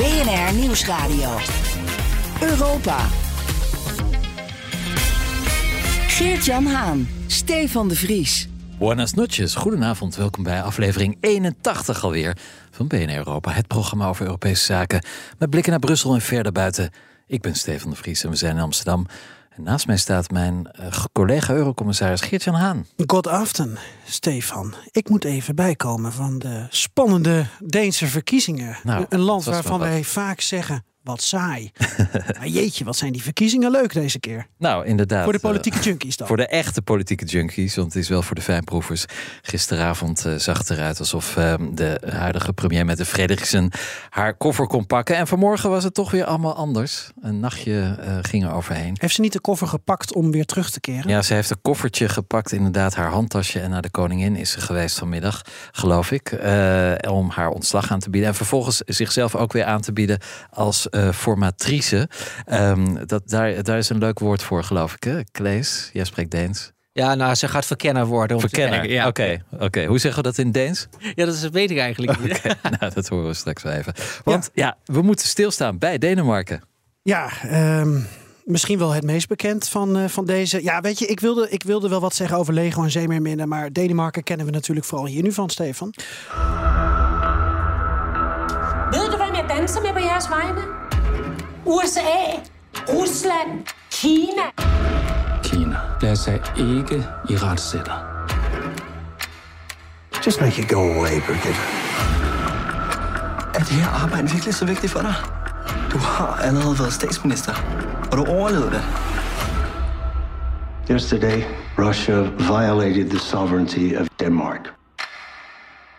BNR Nieuwsradio. Europa. Geert-Jan Haan. Stefan de Vries. Buenas noches, goedenavond. Welkom bij aflevering 81 alweer van BNR Europa. Het programma over Europese zaken met blikken naar Brussel en verder buiten. Ik ben Stefan de Vries en we zijn in Amsterdam. En naast mij staat mijn uh, collega Eurocommissaris Geert-Jan Haan. Good afternoon, Stefan. Ik moet even bijkomen van de spannende Deense verkiezingen. Nou, een land waarvan wij vaak zeggen, wat saai. maar jeetje, wat zijn die verkiezingen leuk deze keer. Nou, inderdaad. Voor de eh, politieke junkies dan. Voor de echte politieke junkies, want het is wel voor de fijnproevers. Gisteravond eh, zag het eruit alsof eh, de huidige premier met de Frederiksen haar koffer kon pakken. En vanmorgen was het toch weer allemaal anders. Een nachtje eh, ging er overheen. Heeft ze niet de koffer gepakt om weer terug te keren? Ja, ze heeft een koffertje gepakt, inderdaad, haar handtasje. En naar de koningin is ze geweest vanmiddag, geloof ik. om haar ontslag aan te bieden. En vervolgens zichzelf ook weer aan te bieden als formatrice. Ehm, dat, daar, daar is een leuk woord voor, geloof ik. Hè? Klees, jij spreekt Deens. Ja, nou, ze gaat verkenner worden. Verkenner. Ja. Oké, oké. Hoe zeggen we dat in Deens? ja, dat is, weet ik eigenlijk niet. Nou, dat horen we straks wel even. Want ja. we moeten stilstaan bij Denemarken. Ja, ehm, misschien wel het meest bekend van, eh, van deze. Ja, weet je, ik wilde, ik wilde wel wat zeggen over Lego en Zeemeerminnen. Maar Denemarken kennen we natuurlijk vooral hier nu van, Stefan. Danser med på jeres vegne? USA, Rusland, Kina. Kina lader sig ikke i retsætter. Just make it go away, Birgit. Er det her arbejde virkelig så vigtigt for dig? Du har allerede været statsminister, og du overlevede det. Yesterday, Russia violated the sovereignty of Denmark.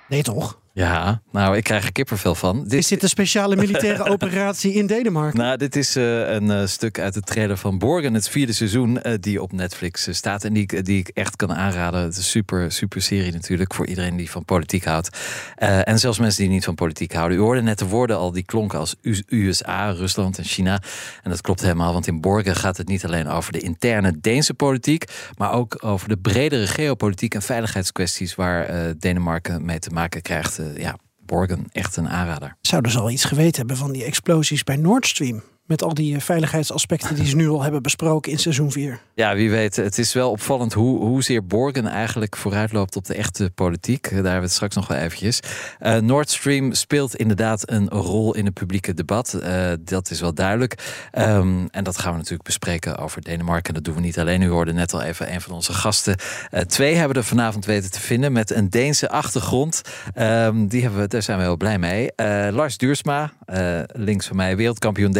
Nee, toch? Ja, nou, ik krijg er kippenvel van. Dit Is dit een speciale militaire operatie in Denemarken? Nou, dit is eh, een eh, stuk uit de trailer van Borgen, het vierde seizoen, eh, die op Netflix staat en die, ik- die ik echt kan aanraden. Het is een super, super serie natuurlijk voor iedereen die van politiek houdt. En zelfs mensen die niet van politiek houden. U hoorde net de woorden al, die klonken als USA, Rusland en China. En dat klopt helemaal, want in Borgen gaat het niet alleen over de interne Deense politiek, maar ook over de bredere geopolitiek en veiligheidskwesties waar Denemarken mee te maken krijgt. Eh, ja, Borgen, echt een aanrader. Zouden ze al iets geweten hebben van die explosies bij Nord Stream? Met al die eh, veiligheidsaspecten die ze nu al hebben besproken in seizoen 4. Ja, wie weet. Het is wel opvallend hoe, hoezeer Borgen eigenlijk vooruitloopt op de echte politiek. Daar hebben we het straks nog wel eventjes. Eh, Nord Stream speelt inderdaad een rol in het publieke debat. Eh, dat is wel duidelijk. Ehm, en dat gaan we natuurlijk bespreken over Denemarken. En dat doen we niet alleen. U hoorde net al even een van onze gasten. Eh, twee hebben er vanavond weten te vinden met een Deense achtergrond. Ehm, die hebben we, daar zijn we heel blij mee. Eh, Lars Duursma, eh, links van mij, wereldkampioen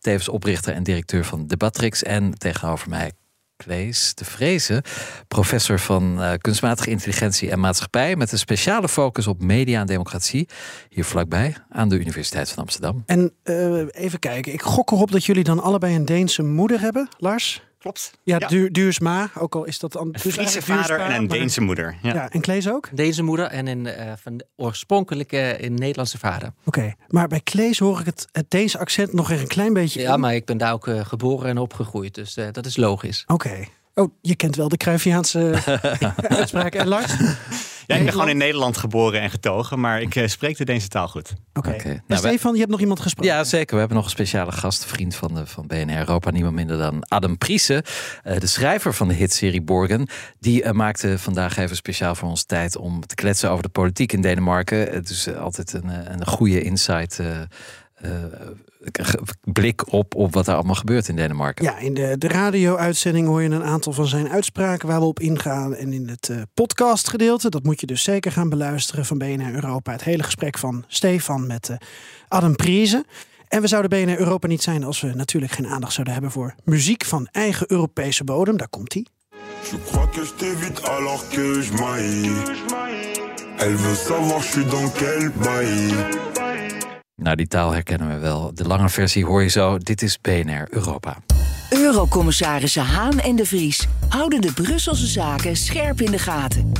Tevens oprichter en directeur van Debatrix. En tegenover mij Klees de Vrezen, professor van eh, kunstmatige intelligentie en maatschappij. Met een speciale focus op media en democratie. Hier vlakbij aan de Universiteit van Amsterdam. En eh, even kijken, ik gok erop dat jullie dan allebei een Deense moeder hebben, Lars? Klopt. Ja, Ja. Duur, Duursma, ook al is dat... Een dus Friese vader Duursma, en een maar- Deense moeder. Ja. Ja, en Klees ook? Deze moeder en een eh, van de oorspronkelijke een Nederlandse vader. Oké, maar bij Klees hoor ik het, het Deense accent nog een klein beetje Ja, in. maar ik ben daar ook eh, geboren en opgegroeid. Dus eh, dat is logisch. Oké. Oh, je kent wel de Cruyffiaanse uitspraken. En Lars? Ja, ik ben gewoon in Nederland geboren en getogen, maar ik eh, spreek de Deense taal goed. Oké. Nou, wij- Stefan, je hebt nog iemand gesproken? Ja, zeker. We hebben nog een speciale gast, vriend van, de, van BNR Europa. Niemand minder dan Adam Priese, eh, de schrijver van de hitserie Borgen. Die eh, maakte vandaag even speciaal voor ons tijd om te kletsen over de politiek in Denemarken. Het is altijd een, een goede insight. eh, eh, blik op, op wat er allemaal gebeurt in Denemarken. Ja, in de, de radio-uitzending hoor je een aantal van zijn uitspraken waar we op ingaan. En in het eh, podcastgedeelte, dat moet je dus zeker gaan beluisteren van BNR Europa. Het hele gesprek van Stefan met eh, Adam Priese. En we zouden BNR Europa niet zijn als we natuurlijk geen aandacht zouden hebben voor muziek van eigen Europese bodem. Daar komt hij. Je crois que je t'évite alors que je maille. Elle veut savoir je suis dans quel bail. Nou, die taal herkennen we wel. De lange versie hoor je zo. Dit is BNR Europa. Eurocommissarissen Haan en de Vries houden de Brusselse zaken scherp in de gaten.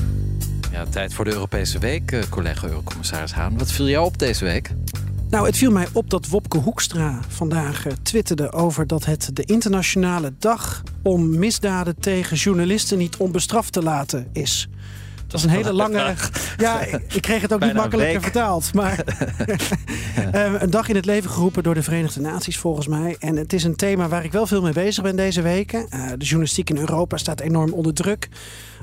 Ja, tijd voor de Europese Week. Eh, collega Eurocommissaris Haan, wat viel jou op deze week? Nou, het viel mij op dat Wopke Hoekstra vandaag uh, twitterde over dat het de internationale dag om misdaden tegen journalisten niet onbestraft te laten is. Dat is een hele lange. Ja, ik kreeg het ook niet makkelijker vertaald. Maar ehm, een dag in het leven geroepen door de Verenigde Naties, volgens mij. En het is een thema waar ik wel veel mee bezig ben deze weken. Uh, de journalistiek in Europa staat enorm onder druk.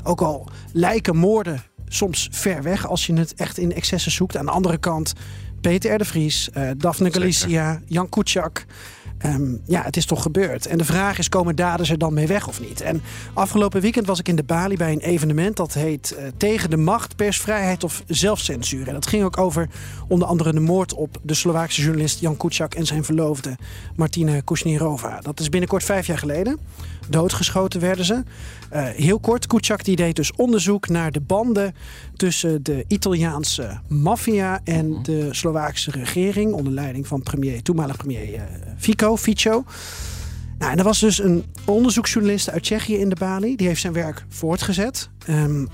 Ook al lijken moorden soms ver weg als je het echt in excessen zoekt. Aan de andere kant Peter R. de Vries, uh, Daphne Galicia, Jan Kuciak. Um, ja, het is toch gebeurd. En de vraag is, komen daders er dan mee weg of niet? En afgelopen weekend was ik in de Bali bij een evenement... dat heet uh, Tegen de macht, persvrijheid of zelfcensuur. En dat ging ook over onder andere de moord op de Slovaakse journalist Jan Kuciak... en zijn verloofde Martina Kusnirova. Dat is binnenkort vijf jaar geleden. Doodgeschoten werden ze. Uh, heel kort, Kuciak die deed dus onderzoek naar de banden... tussen de Italiaanse maffia en de Slovaakse regering... onder leiding van premier, toenmalig premier uh, Fico. Fico. Nou, en er was dus een onderzoeksjournalist uit Tsjechië in de Bali. Die heeft zijn werk voortgezet. Um,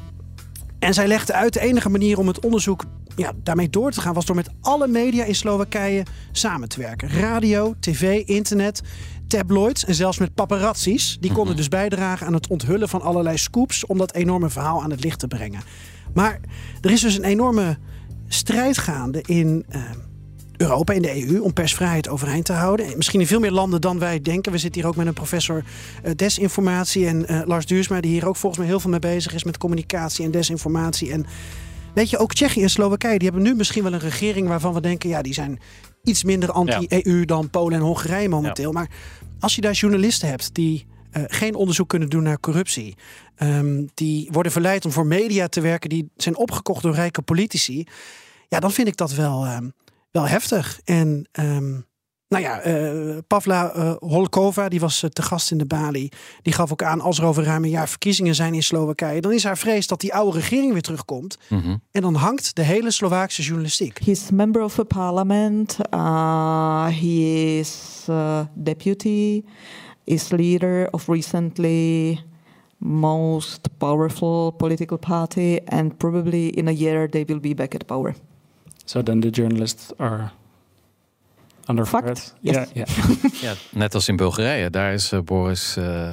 en zij legde uit de enige manier om het onderzoek ja, daarmee door te gaan... was door met alle media in Slowakije samen te werken. Radio, tv, internet, tabloids en zelfs met paparazzis. Die konden dus bijdragen aan het onthullen van allerlei scoops... om dat enorme verhaal aan het licht te brengen. Maar er is dus een enorme strijd gaande in... Uh, Europa, in de EU, om persvrijheid overeind te houden. Misschien in veel meer landen dan wij denken. We zitten hier ook met een professor uh, desinformatie en uh, Lars Duursma... die hier ook volgens mij heel veel mee bezig is met communicatie en desinformatie. En weet je, ook Tsjechië en Slowakije... die hebben nu misschien wel een regering waarvan we denken... ja, die zijn iets minder anti-EU ja. dan Polen en Hongarije momenteel. Ja. Maar als je daar journalisten hebt die... Uh, geen onderzoek kunnen doen naar corruptie. Um, die worden verleid om voor media te werken die zijn opgekocht door rijke politici. Ja, dan vind ik dat wel, uh, wel heftig. En um, nou ja, uh, Pavla uh, Holkova, die was uh, te gast in de Bali. Die gaf ook aan, als er over ruim een jaar verkiezingen zijn in Slowakije... dan is haar vrees dat die oude regering weer terugkomt. Mm -hmm. En dan hangt de hele Slovaakse journalistiek. He's member of a parliament. Uh, he is deputy. Is leader of recently most powerful political party. And probably in a year they will be back at power. So then the journalists are under Fact? Yes. Yeah. ja, net als in Bulgarije. Daar is uh, Boris... Uh,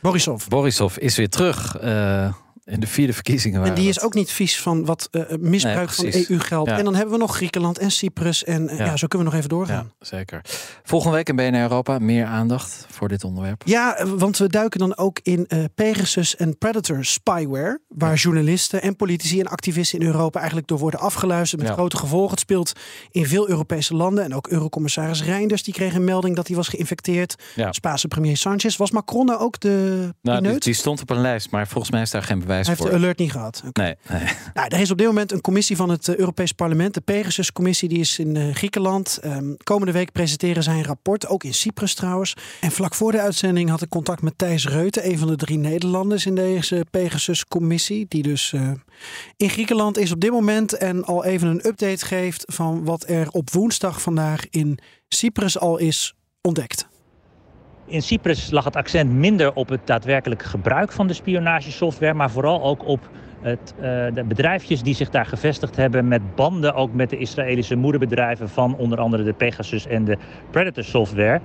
Borisov. Borisov is weer terug. Uh, in de vierde verkiezingen. En die is ook niet vies van wat uh, misbruik nee, van EU-geld. Ja. En dan hebben we nog Griekenland en Cyprus. En uh, ja. ja. zo kunnen we nog even doorgaan. Ja, zeker. Volgende week in BNR Europa meer aandacht voor dit onderwerp. Ja, want we duiken dan ook in uh, Pegasus en Predator spyware. Waar journalisten en politici en activisten in Europa eigenlijk door worden afgeluisterd. Met grote gevolgen. Het speelt in veel Europese landen. En ook Eurocommissaris Reinders die kreeg een melding dat hij was geïnfecteerd. Spaanse premier Sanchez. Was Macron nou ook de nou, die, die stond op een lijst. Maar volgens mij is daar geen bewijs hij heeft de alert niet gehad. Okay. Nee, nee. Nou, er is op dit moment een commissie van het Europees Parlement. De Pegasus-commissie die is in uh, Griekenland. Um, komende week presenteren zij een rapport. Ook in Cyprus trouwens. En vlak voor de uitzending had ik contact met Thijs Reuten. Een van de drie Nederlanders in deze Pegasus-commissie. Die dus uh, in Griekenland is op dit moment. En al even een update geeft van wat er op woensdag vandaag in Cyprus al is ontdekt. In Cyprus lag het accent minder op het daadwerkelijk gebruik van de spionagesoftware, maar vooral ook op het, uh, de bedrijfjes die zich daar gevestigd hebben met banden ook met de Israëlische moederbedrijven van onder andere de Pegasus en de Predator software.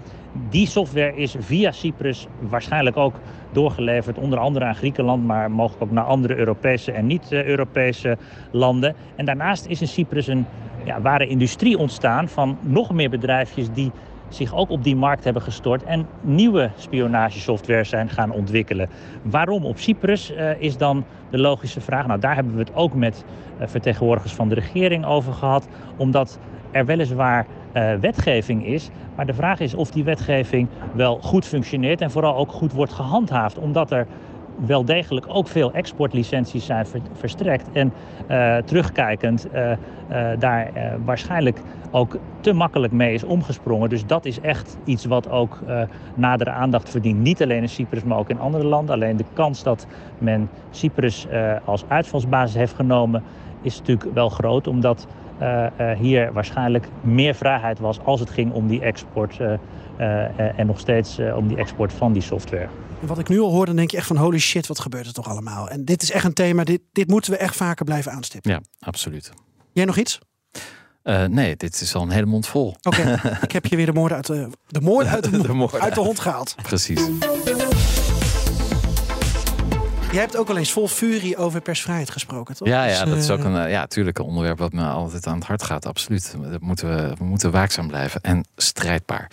Die software is via Cyprus waarschijnlijk ook doorgeleverd, onder andere aan Griekenland, maar mogelijk ook naar andere Europese en niet-Europese landen. En daarnaast is in Cyprus een ja, ware industrie ontstaan van nog meer bedrijfjes die zich ook op die markt hebben gestort en nieuwe spionagesoftware zijn gaan ontwikkelen. Waarom op Cyprus uh, is dan de logische vraag. Nou, daar hebben we het ook met uh, vertegenwoordigers van de regering over gehad, omdat er weliswaar uh, wetgeving is, maar de vraag is of die wetgeving wel goed functioneert en vooral ook goed wordt gehandhaafd, omdat er wel degelijk ook veel exportlicenties zijn verstrekt. En uh, terugkijkend uh, uh, daar waarschijnlijk ook te makkelijk mee is omgesprongen. Dus dat is echt iets wat ook nadere aandacht verdient. Niet alleen in Cyprus, maar ook in andere landen. Alleen de kans dat men Cyprus als uitvalsbasis heeft genomen is natuurlijk wel groot, omdat hier waarschijnlijk meer vrijheid was als het ging om die export en nog steeds om die export van die software. Wat ik nu al hoor, dan denk je echt van holy shit, wat gebeurt er toch allemaal? En dit is echt een thema, dit, dit moeten we echt vaker blijven aanstippen. Ja, absoluut. Jij nog iets? Uh, nee, dit is al een hele mond vol. Oké, okay, ik heb je weer de moord uit de, de, moord uit de, uit de hond gehaald. Precies. Jij hebt ook al eens vol furie over persvrijheid gesproken, toch? Ja, ja dus, dat is ook een ja, tuurlijk een onderwerp wat me altijd aan het hart gaat. Absoluut. Dat moeten we, we moeten waakzaam blijven en strijdbaar.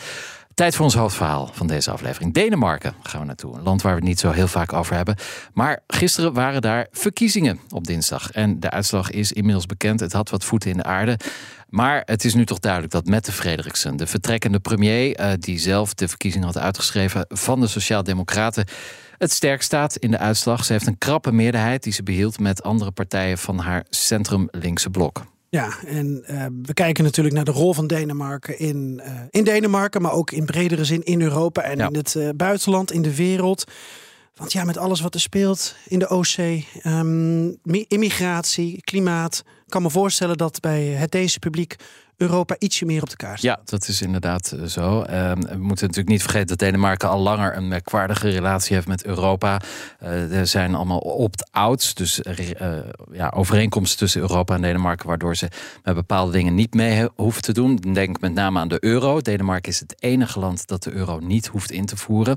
Tijd voor ons hoofdverhaal van deze aflevering. Denemarken gaan we naartoe. Een land waar we het niet zo heel vaak over hebben. Maar gisteren waren daar verkiezingen op dinsdag. En de uitslag is inmiddels bekend. Het had wat voeten in de aarde. Maar het is nu toch duidelijk dat Mette Frederiksen, de vertrekkende premier, die zelf de verkiezingen had uitgeschreven van de Sociaaldemocraten, het sterk staat in de uitslag. Ze heeft een krappe meerderheid die ze behield met andere partijen van haar centrum-linkse blok. Ja, en uh, we kijken natuurlijk naar de rol van Denemarken in, uh, in Denemarken, maar ook in bredere zin in Europa en ja. in het uh, buitenland, in de wereld. Want ja, met alles wat er speelt in de Oostzee, um, immigratie, klimaat, kan me voorstellen dat bij het deze publiek Europa ietsje meer op de kaart Ja, dat is inderdaad zo. Uh, we moeten natuurlijk niet vergeten dat Denemarken al langer een merkwaardige relatie heeft met Europa. Uh, er zijn allemaal opt-outs, dus uh, ja, overeenkomsten tussen Europa en Denemarken, waardoor ze met bepaalde dingen niet mee hoeven te doen. Denk met name aan de euro. Denemarken is het enige land dat de euro niet hoeft in te voeren.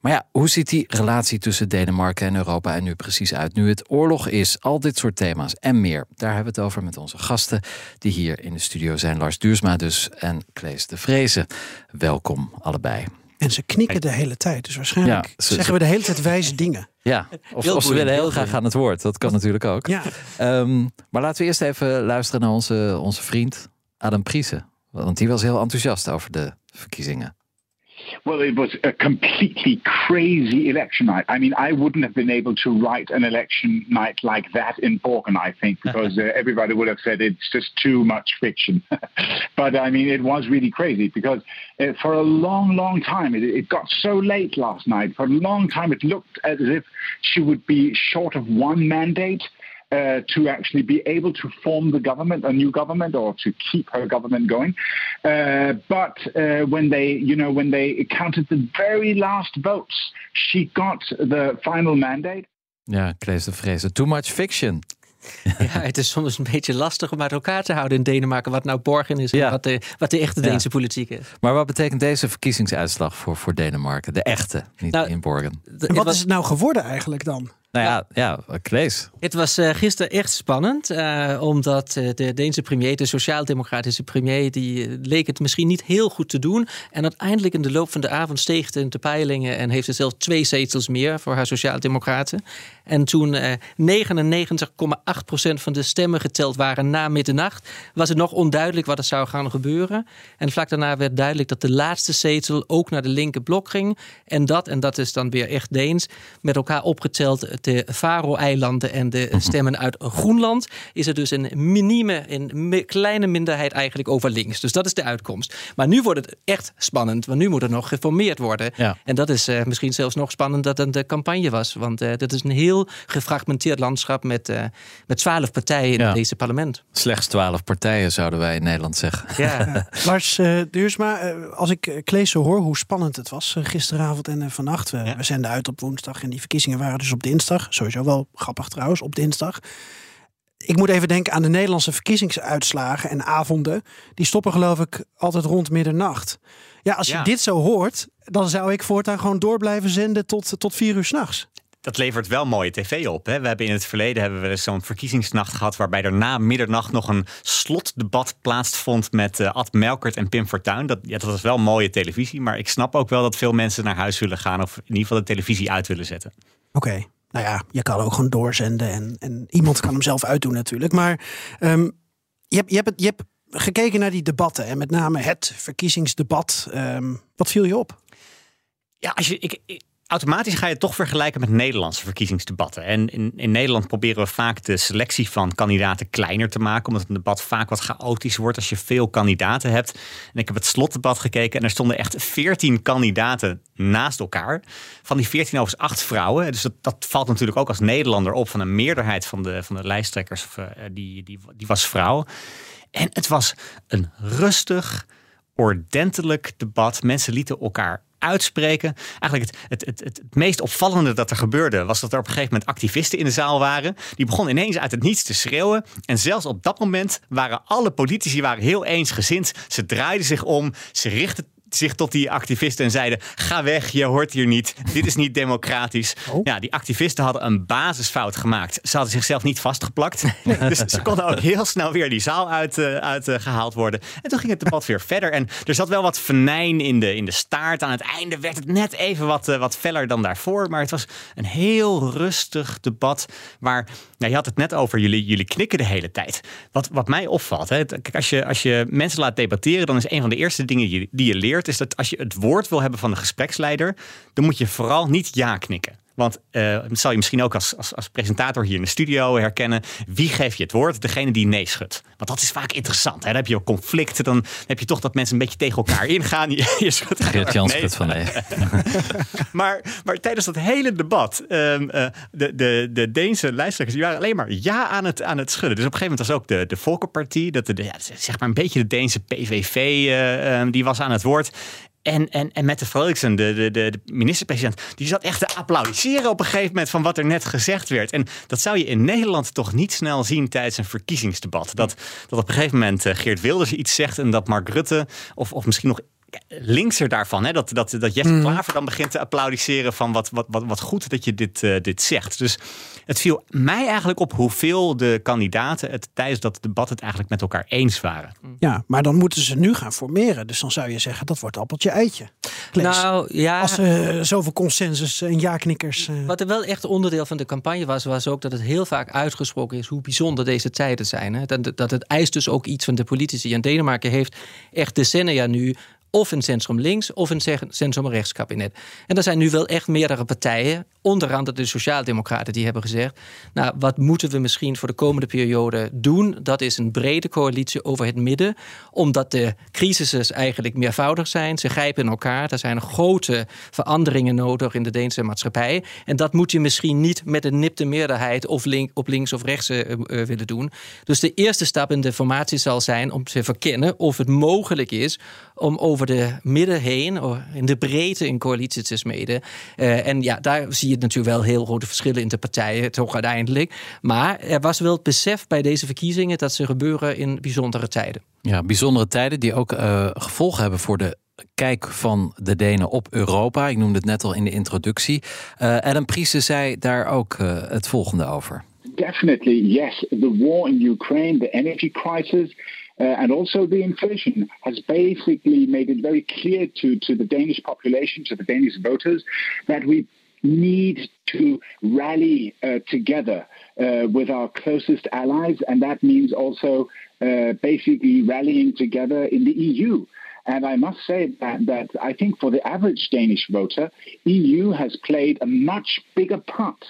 Maar ja, hoe ziet die relatie tussen Denemarken en Europa er nu precies uit? Nu het oorlog is, al dit soort thema's en meer. Daar hebben we het over met onze gasten die hier in de studio zijn. Lars Duursma dus en Klees de Vrezen. Welkom allebei. En ze knikken de hele tijd. Dus waarschijnlijk ja, ze, zeggen we de hele tijd wijze dingen. Ja, of, of ze willen heel graag aan het woord. Dat kan natuurlijk ook. Ja. Um, maar laten we eerst even luisteren naar onze, onze vriend Adam Priese. Want die was heel enthousiast over de verkiezingen. Well, it was a completely crazy election night. I mean, I wouldn't have been able to write an election night like that in Borken, I think, because uh, everybody would have said it's just too much fiction. but I mean, it was really crazy because uh, for a long, long time, it, it, got so late last night. For a long time, it looked as if she would be short of one mandate. Uh, to actually be able to form the government, a new government, or to keep her government going. Uh, but uh, when they, you know, when they counted the very last votes, she got the final mandate. Ja, Klees de Vrezen. Too much fiction. Ja, het is soms een beetje lastig om uit elkaar te houden in Denemarken wat nou borgen is en ja. wat, de, wat de echte Deense ja. politiek is. Maar wat betekent deze verkiezingsuitslag voor, voor Denemarken? De echte, niet nou, in Borgen. En wat is het nou geworden eigenlijk dan? Nou ja, ja, Klees. Het was uh, gisteren echt spannend, uh, omdat uh, de Deense premier, de sociaal-democratische premier, die leek het misschien niet heel goed te doen. En uiteindelijk in de loop van de avond steeg in de peilingen en heeft ze zelfs twee zetels meer voor haar sociaal-democraten. En toen 99,8% van de stemmen geteld waren na middernacht, was het nog onduidelijk wat er zou gaan gebeuren. En vlak daarna werd duidelijk dat de laatste zetel ook naar de linker blok ging. En dat, en dat is dan weer echt Deens, met elkaar opgeteld de Faro-eilanden en de stemmen uit Groenland, is er dus een minieme, een kleine minderheid eigenlijk over links. Dus dat is de uitkomst. Maar nu wordt het echt spannend, want nu moet er nog geformeerd worden. Ja. En dat is uh, misschien zelfs nog spannender dan de campagne was. Want uh, dat is een heel gefragmenteerd landschap met, uh, met twaalf partijen in ja. deze parlement. Slechts twaalf partijen zouden wij in Nederland zeggen. Ja. Lars Duursma, als ik Klees zo hoor hoe spannend het was gisteravond en vannacht. We, ja. we zenden uit op woensdag en die verkiezingen waren dus op dinsdag. Sowieso wel grappig trouwens, op dinsdag. Ik moet even denken aan de Nederlandse verkiezingsuitslagen en avonden. Die stoppen geloof ik altijd rond middernacht. Ja, als je Ja. dit zo hoort, dan zou ik voortaan gewoon door blijven zenden tot, tot vier uur s'nachts. Dat levert wel mooie tv op. Hè? We hebben in het verleden hebben we zo'n verkiezingsnacht gehad... waarbij er na middernacht nog een slotdebat plaatsvond... met eh, Ad Melkert en Pim Fortuyn. Dat, ja, dat was wel mooie televisie. Maar ik snap ook wel dat veel mensen naar huis willen gaan... of in ieder geval de televisie uit willen zetten. Oké, nou ja, je kan ook gewoon doorzenden en, en iemand kan hem zelf uitdoen natuurlijk. Maar ehm, je, hebt, je, hebt, je hebt gekeken naar die debatten en met name het verkiezingsdebat. Ehm, wat viel je op? Ja, als je, ik- automatisch ga je het toch vergelijken met Nederlandse verkiezingsdebatten. En in, in Nederland proberen we vaak de selectie van kandidaten kleiner te maken, omdat een debat vaak wat chaotisch wordt als je veel kandidaten hebt. En ik heb het slotdebat gekeken en er stonden echt 14 kandidaten naast elkaar. Van die 14 overigens acht vrouwen. Dus dat, dat valt natuurlijk ook als Nederlander op van een meerderheid van de, van de lijsttrekkers, of, uh, die, die, die was vrouw. En het was een rustig, ordentelijk debat. Mensen lieten elkaar uitspreken. Eigenlijk het, het, het, het, meest opvallende dat er gebeurde was dat er op een gegeven moment activisten in de zaal waren. Die begonnen ineens uit het niets te schreeuwen. En zelfs op dat moment waren alle politici waren heel eensgezind. Ze draaiden zich om, ze richtten zich tot die activisten en zeiden: Ga weg, je hoort hier niet. Dit is niet democratisch. Oh. Ja, die activisten hadden een basisfout gemaakt. Ze hadden zichzelf niet vastgeplakt. dus ze konden ook heel snel weer die zaal uitgehaald uit, uh, gehaald worden. En toen ging het debat weer verder. En er zat wel wat venijn in de, in de staart. Aan het einde werd het net even wat, uh, wat feller dan daarvoor. Maar het was een heel rustig debat. Waar, nou, je had het net over, jullie, jullie knikken de hele tijd. Wat, wat mij opvalt, hè, kijk, als, je, als je mensen laat debatteren, dan is een van de eerste dingen die, die je leert is dat als je het woord wil hebben van de gespreksleider, dan moet je vooral niet ja knikken. Want uh, dat zal je misschien ook als, als, als, presentator hier in de studio herkennen. Wie geeft je het woord? Degene die nee schudt. Want dat is vaak interessant. Hè? Dan heb je conflicten. Dan heb je toch dat mensen een beetje tegen elkaar ingaan. Je, je schudt Geert van nee. maar, maar tijdens dat hele debat, um, uh, de, de, de Deense lijsttrekkers, die waren alleen maar ja aan het, aan het schudden. Dus op een gegeven moment was ook de, de Volkerpartie, dat de, ja, zeg maar een beetje de Deense PVV, uh, um, die was aan het woord. En, en, en Mette Frederiksen, de, de, de minister-president, die zat echt te applaudisseren op een gegeven moment van wat er net gezegd werd. En dat zou je in Nederland toch niet snel zien tijdens een verkiezingsdebat. Dat, dat op een gegeven moment eh, Geert Wilders iets zegt en dat Mark Rutte, of, of misschien nog linkser daarvan. Hè? Dat, dat, dat Jesse mm. Klaver dan begint te applaudisseren van wat, wat, wat, wat goed dat je dit, uh, dit zegt. Dus het viel mij eigenlijk op hoeveel de kandidaten het tijdens dat debat het eigenlijk met elkaar eens waren. Ja, maar dan moeten ze nu gaan formeren. Dus dan zou je zeggen dat wordt appeltje eitje. Nou ja. Als uh, zoveel consensus en ja-knikkers. Uh... Wat er wel echt onderdeel van de campagne was, was ook dat het heel vaak uitgesproken is hoe bijzonder deze tijden zijn. Hè? Dat, dat het eist dus ook iets van de politici. En Denemarken heeft echt decennia nu of een centrum links of een centrum rechts kabinet. En er zijn nu wel echt meerdere partijen, onder andere de Sociaaldemocraten, die hebben gezegd: Nou, wat moeten we misschien voor de komende periode doen? Dat is een brede coalitie over het midden, omdat de crisissen eigenlijk meervoudig zijn. Ze grijpen in elkaar. Er zijn grote veranderingen nodig in de Deense maatschappij. En dat moet je misschien niet met een nipte meerderheid of op links of rechts uh, willen doen. Dus de eerste stap in de formatie zal zijn om te verkennen of het mogelijk is om over de midden heen, in de breedte in coalitie te smeden. Uh, en ja, daar zie je natuurlijk wel heel grote verschillen in de partijen, toch uiteindelijk. Maar er was wel het besef bij deze verkiezingen dat ze gebeuren in bijzondere tijden. Ja, bijzondere tijden die ook uh, gevolgen hebben voor de kijk van de Denen op Europa. Ik noemde het net al in de introductie. Uh, Adam Priester zei daar ook het volgende over. Definitely, yes. The war in Ukraine, the energy crisis. Uh, and also the inflation has basically made it very clear to, to the Danish population, to the Danish voters, that we need to rally uh, together uh, with our closest allies, and that means also uh, basically rallying together in the EU. And I must say that, that I think for the average Danish voter, EU has played a much bigger part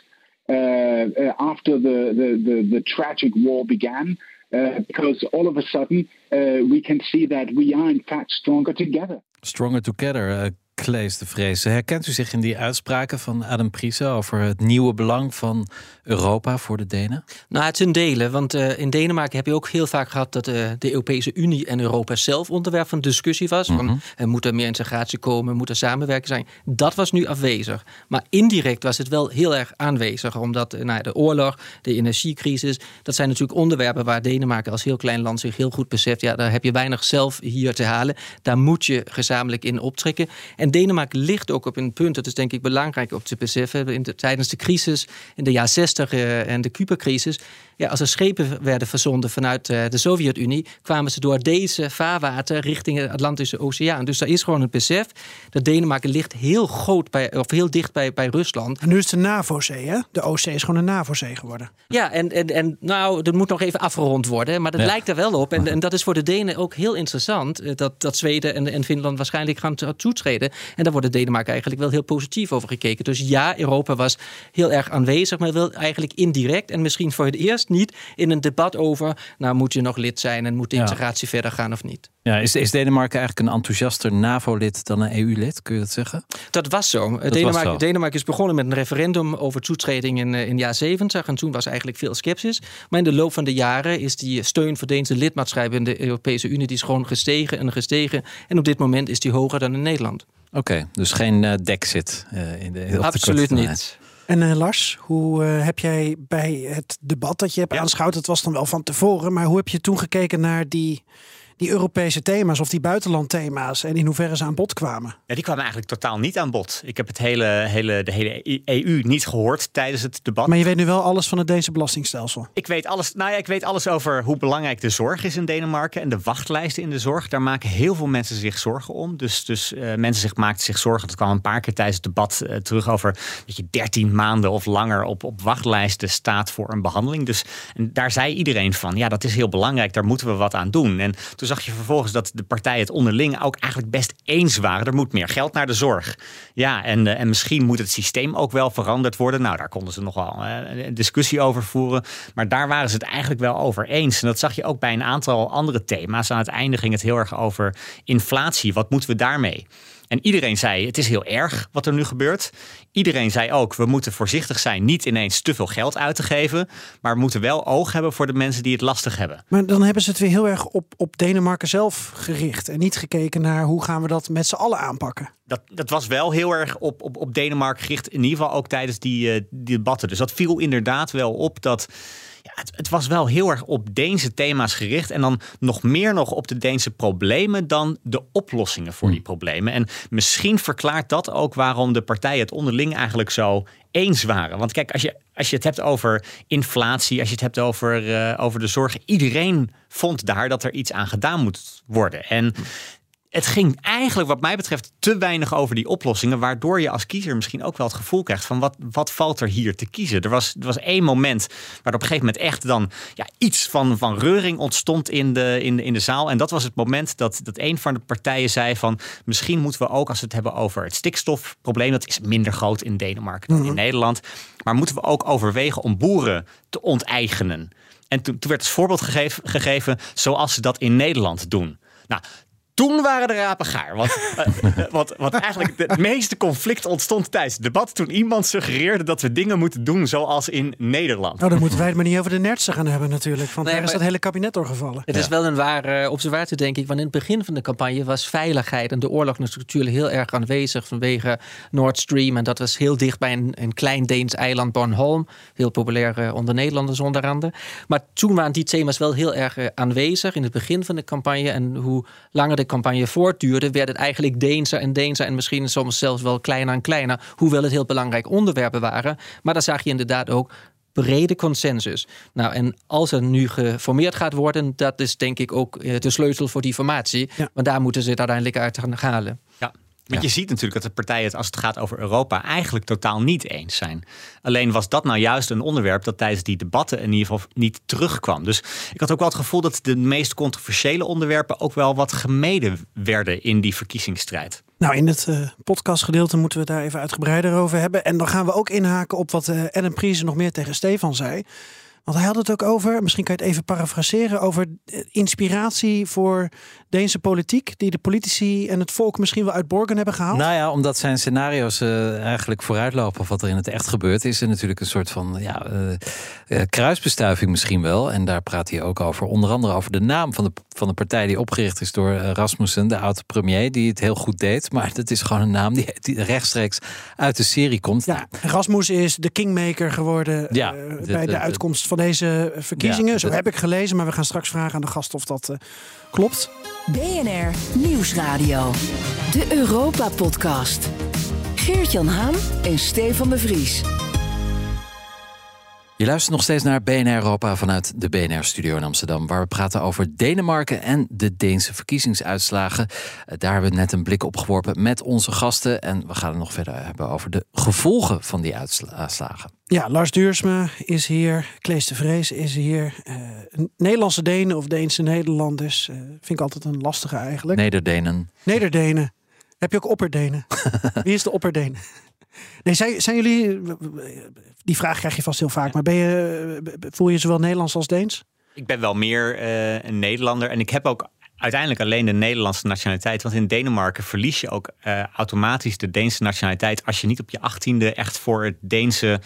uh, uh, after the, the, the, the tragic war began. Uh, because all of a sudden uh, we can see that we are in fact stronger together. Stronger together. Klees de Vrees. Herkent u zich in die uitspraken van Adam Priese over het nieuwe belang van Europa voor de Denen? Nou, het zijn delen. Want uh, in Denemarken heb je ook heel vaak gehad dat uh, de Europese Unie en Europa zelf onderwerp van discussie was. Mm -hmm. van, moet er meer integratie komen, moet er samenwerken zijn. Dat was nu afwezig. Maar indirect was het wel heel erg aanwezig. Omdat uh, nou, de oorlog, de energiecrisis, dat zijn natuurlijk onderwerpen waar Denemarken als heel klein land zich heel goed beseft. Ja, daar heb je weinig zelf hier te halen. Daar moet je gezamenlijk in optrekken. En en Denemarken ligt ook op een punt, dat is denk ik belangrijk om te beseffen, in de, tijdens de crisis in de jaren 60 uh, en de Cuba-crisis, Ja, als er schepen werden verzonden vanuit eh, de Sovjet-Unie, kwamen ze door deze vaarwater richting de Atlantische Oceaan. Dus er is gewoon het besef dat Denemarken ligt heel groot bij, of heel dicht bij, bij Rusland. En nu is het de NAVO-zee, hè? De Oostzee is gewoon een NAVO-zee geworden. Ja, en, en, en nou, dat moet nog even afgerond worden, maar dat Ja. lijkt er wel op. En, en dat is voor de Denen ook heel interessant, eh, dat, dat Zweden en, en Finland waarschijnlijk gaan to- toetreden. En daar wordt de Denemarken eigenlijk wel heel positief over gekeken. Dus ja, Europa was heel erg aanwezig, maar wel eigenlijk indirect en misschien voor het eerst niet in een debat over, nou moet je nog lid zijn en moet de Ja. integratie verder gaan of niet. Ja, is, is Denemarken eigenlijk een enthousiaster NAVO-lid dan een EU-lid? Kun je dat zeggen? Dat was zo. Denemarken, zo. Denemarken is begonnen met een referendum over toetreding in, eh, in jaar 70. En toen was eigenlijk veel sceptisch. Maar in de loop van de jaren is die steun voor Deense lidmaatschap in de Europese Unie die is gewoon gestegen en gestegen. En op dit moment is die hoger dan in Nederland. Oké, dus geen eh Dexit eh, in de Absoluut niet. En eh, Lars, hoe eh, heb jij bij het debat dat je hebt aanschouwd, het was dan wel van tevoren, maar hoe heb je toen gekeken naar die, die Europese thema's of die buitenlandthema's en in hoeverre ze aan bod kwamen? Ja, die kwamen eigenlijk totaal niet aan bod. Ik heb het hele, hele, de hele EU niet gehoord tijdens het debat. Maar je weet nu wel alles van het Deense belastingstelsel. Ik weet alles, nou ja, ik weet alles over hoe belangrijk de zorg is in Denemarken en de wachtlijsten in de zorg. Daar maken heel veel mensen zich zorgen om. Dus, dus eh, mensen zich, maakten zich zorgen. Dat kwam een paar keer tijdens het debat eh, terug over dat je 13 maanden of langer op, op wachtlijsten staat voor een behandeling. Dus en daar zei iedereen van, ja, dat is heel belangrijk. Daar moeten we wat aan doen. En toen zag je vervolgens dat de partijen het onderling ook eigenlijk best eens waren. Er moet meer geld naar de zorg. Ja, en, eh, en misschien moet het systeem ook wel veranderd worden. Nou, daar konden ze nog wel eh, een discussie over voeren. Maar daar waren ze het eigenlijk wel over eens. En dat zag je ook bij een aantal andere thema's. Aan het einde ging het heel erg over inflatie. Wat moeten we daarmee? En iedereen zei: het is heel erg wat er nu gebeurt. Iedereen zei ook: we moeten voorzichtig zijn, niet ineens te veel geld uit te geven. Maar we moeten wel oog hebben voor de mensen die het lastig hebben. Maar dan hebben ze het weer heel erg op, op Denemarken zelf gericht en niet gekeken naar hoe gaan we dat met z'n allen aanpakken. Dat, dat was wel heel erg op, op, op Denemarken gericht, in ieder geval ook tijdens die, eh, die debatten. Dus dat viel inderdaad wel op dat. Ja, het, het was wel heel erg op Deense thema's gericht. En dan nog meer nog op de Deense problemen dan de oplossingen voor die problemen. En misschien verklaart dat ook waarom de partijen het onderling eigenlijk zo eens waren. Want kijk, als je, als je het hebt over inflatie, als je het hebt over, eh, over de zorg, iedereen vond daar dat er iets aan gedaan moet worden. En het ging eigenlijk, wat mij betreft, te weinig over die oplossingen. Waardoor je als kiezer misschien ook wel het gevoel krijgt van wat, wat valt er hier te kiezen? Er was, er was één moment waar op een gegeven moment echt dan ja, iets van, van reuring ontstond in de, in, de, in de zaal. En dat was het moment dat, dat een van de partijen zei van misschien moeten we ook als we het hebben over het stikstofprobleem. Dat is minder groot in Denemarken dan in Nederland. Maar moeten we ook overwegen om boeren te onteigenen? En toen, toen werd het voorbeeld gegeven, gegeven zoals ze dat in Nederland doen. Nou, toen waren de rapen gaar. Want, eh, want, want eigenlijk het meeste conflict ontstond tijdens het debat. toen iemand suggereerde dat we dingen moeten doen zoals in Nederland. Nou, dan moeten wij het maar niet over de nertsen gaan hebben natuurlijk. Want Nee, daar is dat hele kabinet doorgevallen. Het is wel een ware eh, observatie, denk ik. Want in het begin van de campagne was veiligheid en de oorlog natuurlijk heel erg aanwezig vanwege Nord Stream. En dat was heel dicht bij een, een klein Deens eiland, Bornholm. Heel populair eh, onder Nederlanders onder andere. Maar toen waren die thema's wel heel erg eh, aanwezig in het begin van de campagne. En hoe langer de campagne voortduurde, werd het eigenlijk Deenser en Deenser. En misschien soms zelfs wel kleiner en kleiner. Hoewel het heel belangrijk onderwerpen waren. Maar dan zag je inderdaad ook brede consensus. Nou, en als er nu geformeerd gaat worden, dat is denk ik ook eh, de sleutel voor die formatie. Want daar moeten ze het uiteindelijk uit gaan halen. Ja. Want je ziet natuurlijk dat de partijen het als het gaat over Europa eigenlijk totaal niet eens zijn. Alleen was dat nou juist een onderwerp dat tijdens die debatten in ieder geval niet terugkwam. Dus ik had ook wel het gevoel dat de meest controversiële onderwerpen ook wel wat gemeden werden in die verkiezingsstrijd. Nou, in het eh, podcastgedeelte moeten we het daar even uitgebreider over hebben. En dan gaan we ook inhaken op wat eh Ellen Pries nog meer tegen Stefan zei. Want hij had het ook over, misschien kan je het even parafraseren, over eh, inspiratie voor Deense politiek, die de politici en het volk misschien wel uit Borgen hebben gehaald. Nou ja, omdat zijn scenario's eh, eigenlijk vooruitlopen wat er in het echt gebeurt, is er natuurlijk een soort van ja, eh, eh, kruisbestuiving misschien wel. En daar praat hij ook over. Onder andere over de naam van de, van de partij die opgericht is door Rasmussen, de oude premier, die het heel goed deed. Maar dat is gewoon een naam die, die rechtstreeks uit de serie komt. Ja, Rasmus is de kingmaker geworden Ja, bij de, de- uitkomst van deze verkiezingen. Ja, Zo heb ik gelezen, maar we gaan straks vragen aan de gast of dat klopt. BNR Nieuwsradio. De Europa-podcast. Geert-Jan Haan en Stefan de Vries. Je luistert nog steeds naar BNR Europa vanuit de BNR-studio in Amsterdam, waar we praten over Denemarken en de Deense verkiezingsuitslagen. Eh, Daar hebben we net een blik op geworpen met onze gasten en we gaan het nog verder hebben over de gevolgen van die uitslagen. Ja, Lars Duursma is hier, Klees de Vrees is hier. Eh, Nederlandse Denen of Deense Nederlanders uh, vind ik altijd een lastige eigenlijk. Nederdenen. Nederdenen. Heb je ook opperdenen? Wie is de opperdenen? Nee, zijn, zijn jullie. Die vraag krijg je vast heel vaak. Maar ben je, voel je zowel Nederlands als Deens? Ik ben wel meer uh, een Nederlander. En ik heb ook uiteindelijk alleen de Nederlandse nationaliteit. Want in Denemarken verlies je ook uh, automatisch de Deense nationaliteit. als je niet op je achttiende echt voor het Deense.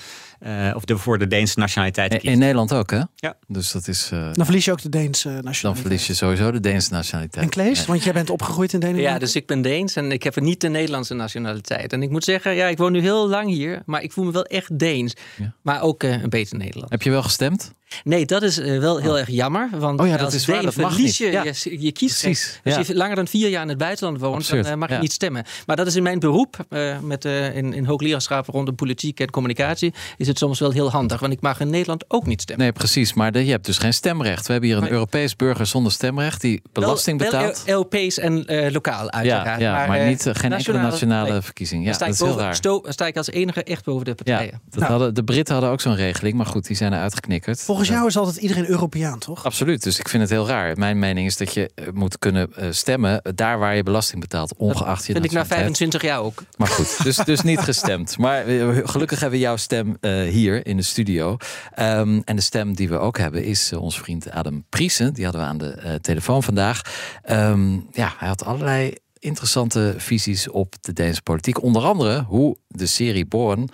Uh, of de, voor de Deense nationaliteit kiest. In Nederland ook, hè? Ja. Dus dat is. Uh, dan verlies je ook de Deense nationaliteit. Dan verlies je sowieso de Deense nationaliteit. En Klees, ja. want jij bent opgegroeid in Denemarken. Ja, dus ik ben Deens en ik heb niet de Nederlandse nationaliteit. En ik moet zeggen, ja, ik woon nu heel lang hier, maar ik voel me wel echt Deens. Ja. Maar ook uh, een beetje Nederlands. Heb je wel gestemd? Nee, dat is uh, wel heel oh. erg jammer. Want oh ja, dat als is Deen waar, dat mag verlies je, ja. je, je kiest. Precies, Als je langer dan vier jaar in het buitenland woont, Absurd, dan uh, mag ja. je niet stemmen. Maar dat is in mijn beroep, uh, met, in, in hoogleraarschap rondom politiek en communicatie, is het soms wel heel handig. Want ik mag in Nederland ook niet stemmen. Nee, precies. Maar de, je hebt dus geen stemrecht. We hebben hier een. Europees burger zonder stemrecht die belasting wel, betaalt. Wel Europees en eh, lokaal uiteraard. ja, ja, maar, eh, niet, eh, geen enkele nationale nee. verkiezing. Ja, sta dat ik is heel raar. sto- sta ik als enige echt boven de Ja, partijen. dat Nou. hadden, de Britten hadden ook zo'n regeling, maar goed, die zijn er uitgeknikkerd. Volgens jou is altijd iedereen Europeaan, toch? Absoluut, dus ik vind het heel raar. Mijn mening is dat je eh, moet kunnen eh, stemmen daar waar je belasting betaalt, ongeacht je Vind ik na nationaliteit. 25 jaar ook. Maar goed, dus, dus niet gestemd. Maar eh, gelukkig hebben we jouw stem eh, hier in de studio. Ehm, en de stem die we ook hebben is onze vriend Adam Priesen. Die hadden we aan de eh, telefoon vandaag. Ehm, ja, hij had allerlei interessante visies op de Deense politiek. Onder andere hoe de serie Born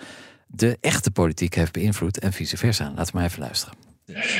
de echte politiek heeft beïnvloed en vice versa. Laten we maar even luisteren.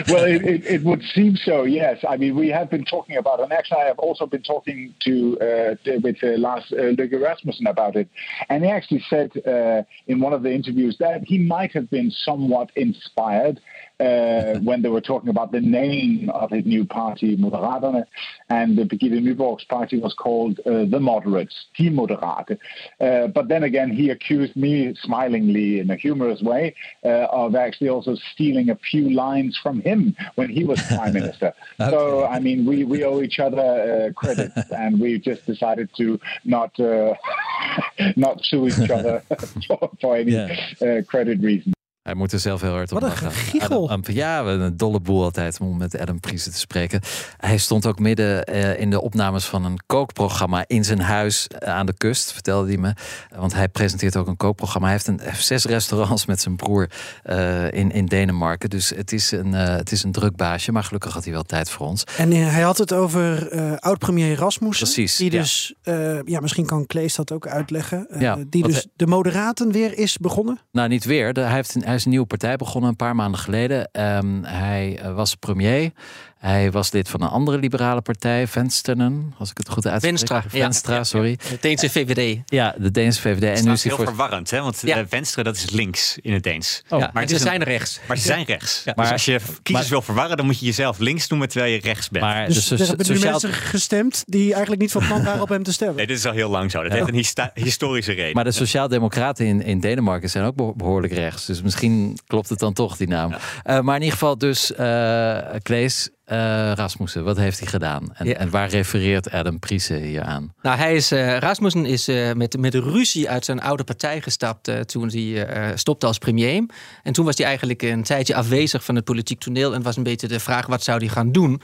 Well, it, it, it would seem so. Yes, I mean we have been talking about, and actually I have also been talking to, uh, with uh, Lars uh, Rasmussen about it, and he actually said uh, in one of the interviews that he might have been somewhat inspired. Uh, when they were talking about the name of his new party, Moderaterne, and the Birgitte Nyborg's party was called uh, the Moderates, Die Moderaten. Uh, but then again, he accused me smilingly in a humorous way uh, of actually also stealing a few lines from him when he was prime minister. So, I mean, we, we owe each other uh, credit, and we just decided to not uh, not sue each other for, for any uh, credit reason. Hij moet er zelf heel hard op Wat een. Adam- ja, we- een dolle boel altijd om met Adam Priesen te spreken. Hij stond ook midden eh, in de opnames van een kookprogramma in zijn huis eh, aan de kust, vertelde hij me. Want hij presenteert ook een kookprogramma. Hij heeft, een, zes restaurants met zijn broer eh, in, in Denemarken. Dus het is, een, het is een druk baasje, maar gelukkig had hij wel tijd voor ons. En hij had het over oud-premier Rasmussen. Precies, Die ja. dus, ja, misschien kan Klees dat ook uitleggen. Ja, die dus hij- de moderaten weer is begonnen. Nou, niet weer. De- hij, heeft een, hij is een nieuwe partij begonnen een paar maanden geleden. Ehm, hij eh, was premier. Hij was lid van een andere liberale partij, Vensteren, als ik het goed uitspreek. Venstra, ja. Venstra, sorry. De Deense VVD. Ja, de Deense VVD. En En nu is hij heel voor... verwarrend, hè? want Ja. eh, Venstre dat is links in het Deens. Oh, ja, maar het ze een- zijn rechts. Maar ze zijn rechts. Ja. Dus Maar- als je kiezers maar- wil verwarren, dan moet je jezelf links noemen terwijl je rechts bent. Maar Dus de er hebben nu sociaal... mensen gestemd die eigenlijk niet van plan waren op hem te stemmen. Nee, dit is al heel lang zo. Dat heeft een hista- historische reden. Maar de Sociaaldemocraten in, in Denemarken zijn ook beho- behoorlijk rechts. Dus misschien klopt het dan toch, die naam. Eh, maar in ieder geval dus, eh Klees Rasmussen, wat heeft hij gedaan? En, Ja. en waar refereert Adam Priesen hier aan? Nou, hij is, eh, Rasmussen is eh, met, met ruzie uit zijn oude partij gestapt eh, toen hij eh, stopte als premier. En toen was hij eigenlijk een tijdje afwezig van het politiek toneel en was een beetje de vraag wat zou hij gaan doen.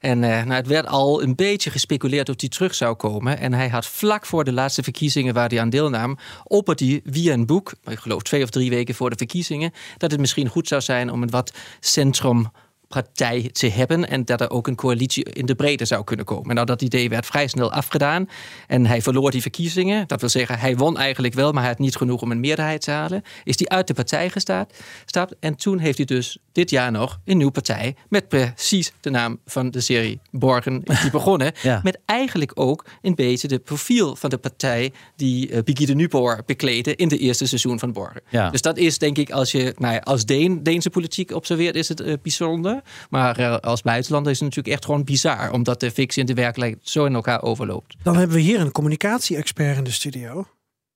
En eh, nou, het werd al een beetje gespeculeerd of hij terug zou komen. En hij had vlak voor de laatste verkiezingen waar hij aan deelnam, opperd hij via een boek, ik geloof twee of drie weken voor de verkiezingen, dat het misschien goed zou zijn om een wat centrum partij te hebben en dat er ook een coalitie in de breedte zou kunnen komen. Nou, dat idee werd vrij snel afgedaan en hij verloor die verkiezingen. Dat wil zeggen, hij won eigenlijk wel, maar hij had niet genoeg om een meerderheid te halen. Is hij uit de partij gestapt, stapt en toen heeft hij dus dit jaar nog een nieuwe partij met precies de naam van de serie Borgen is die begonnen. Ja. Met eigenlijk ook een beetje de profiel van de partij die uh, Birgitte Nyborg bekleedde in de eerste seizoen van Borgen. Ja. Dus dat is denk ik, als je nou ja, als Deen Deense politiek observeert, is het uh, bijzonder. Maar uh, als buitenlander is het natuurlijk echt gewoon bizar, omdat de fictie en de werkelijkheid zo in elkaar overloopt. Dan hebben we hier een communicatie-expert in de studio.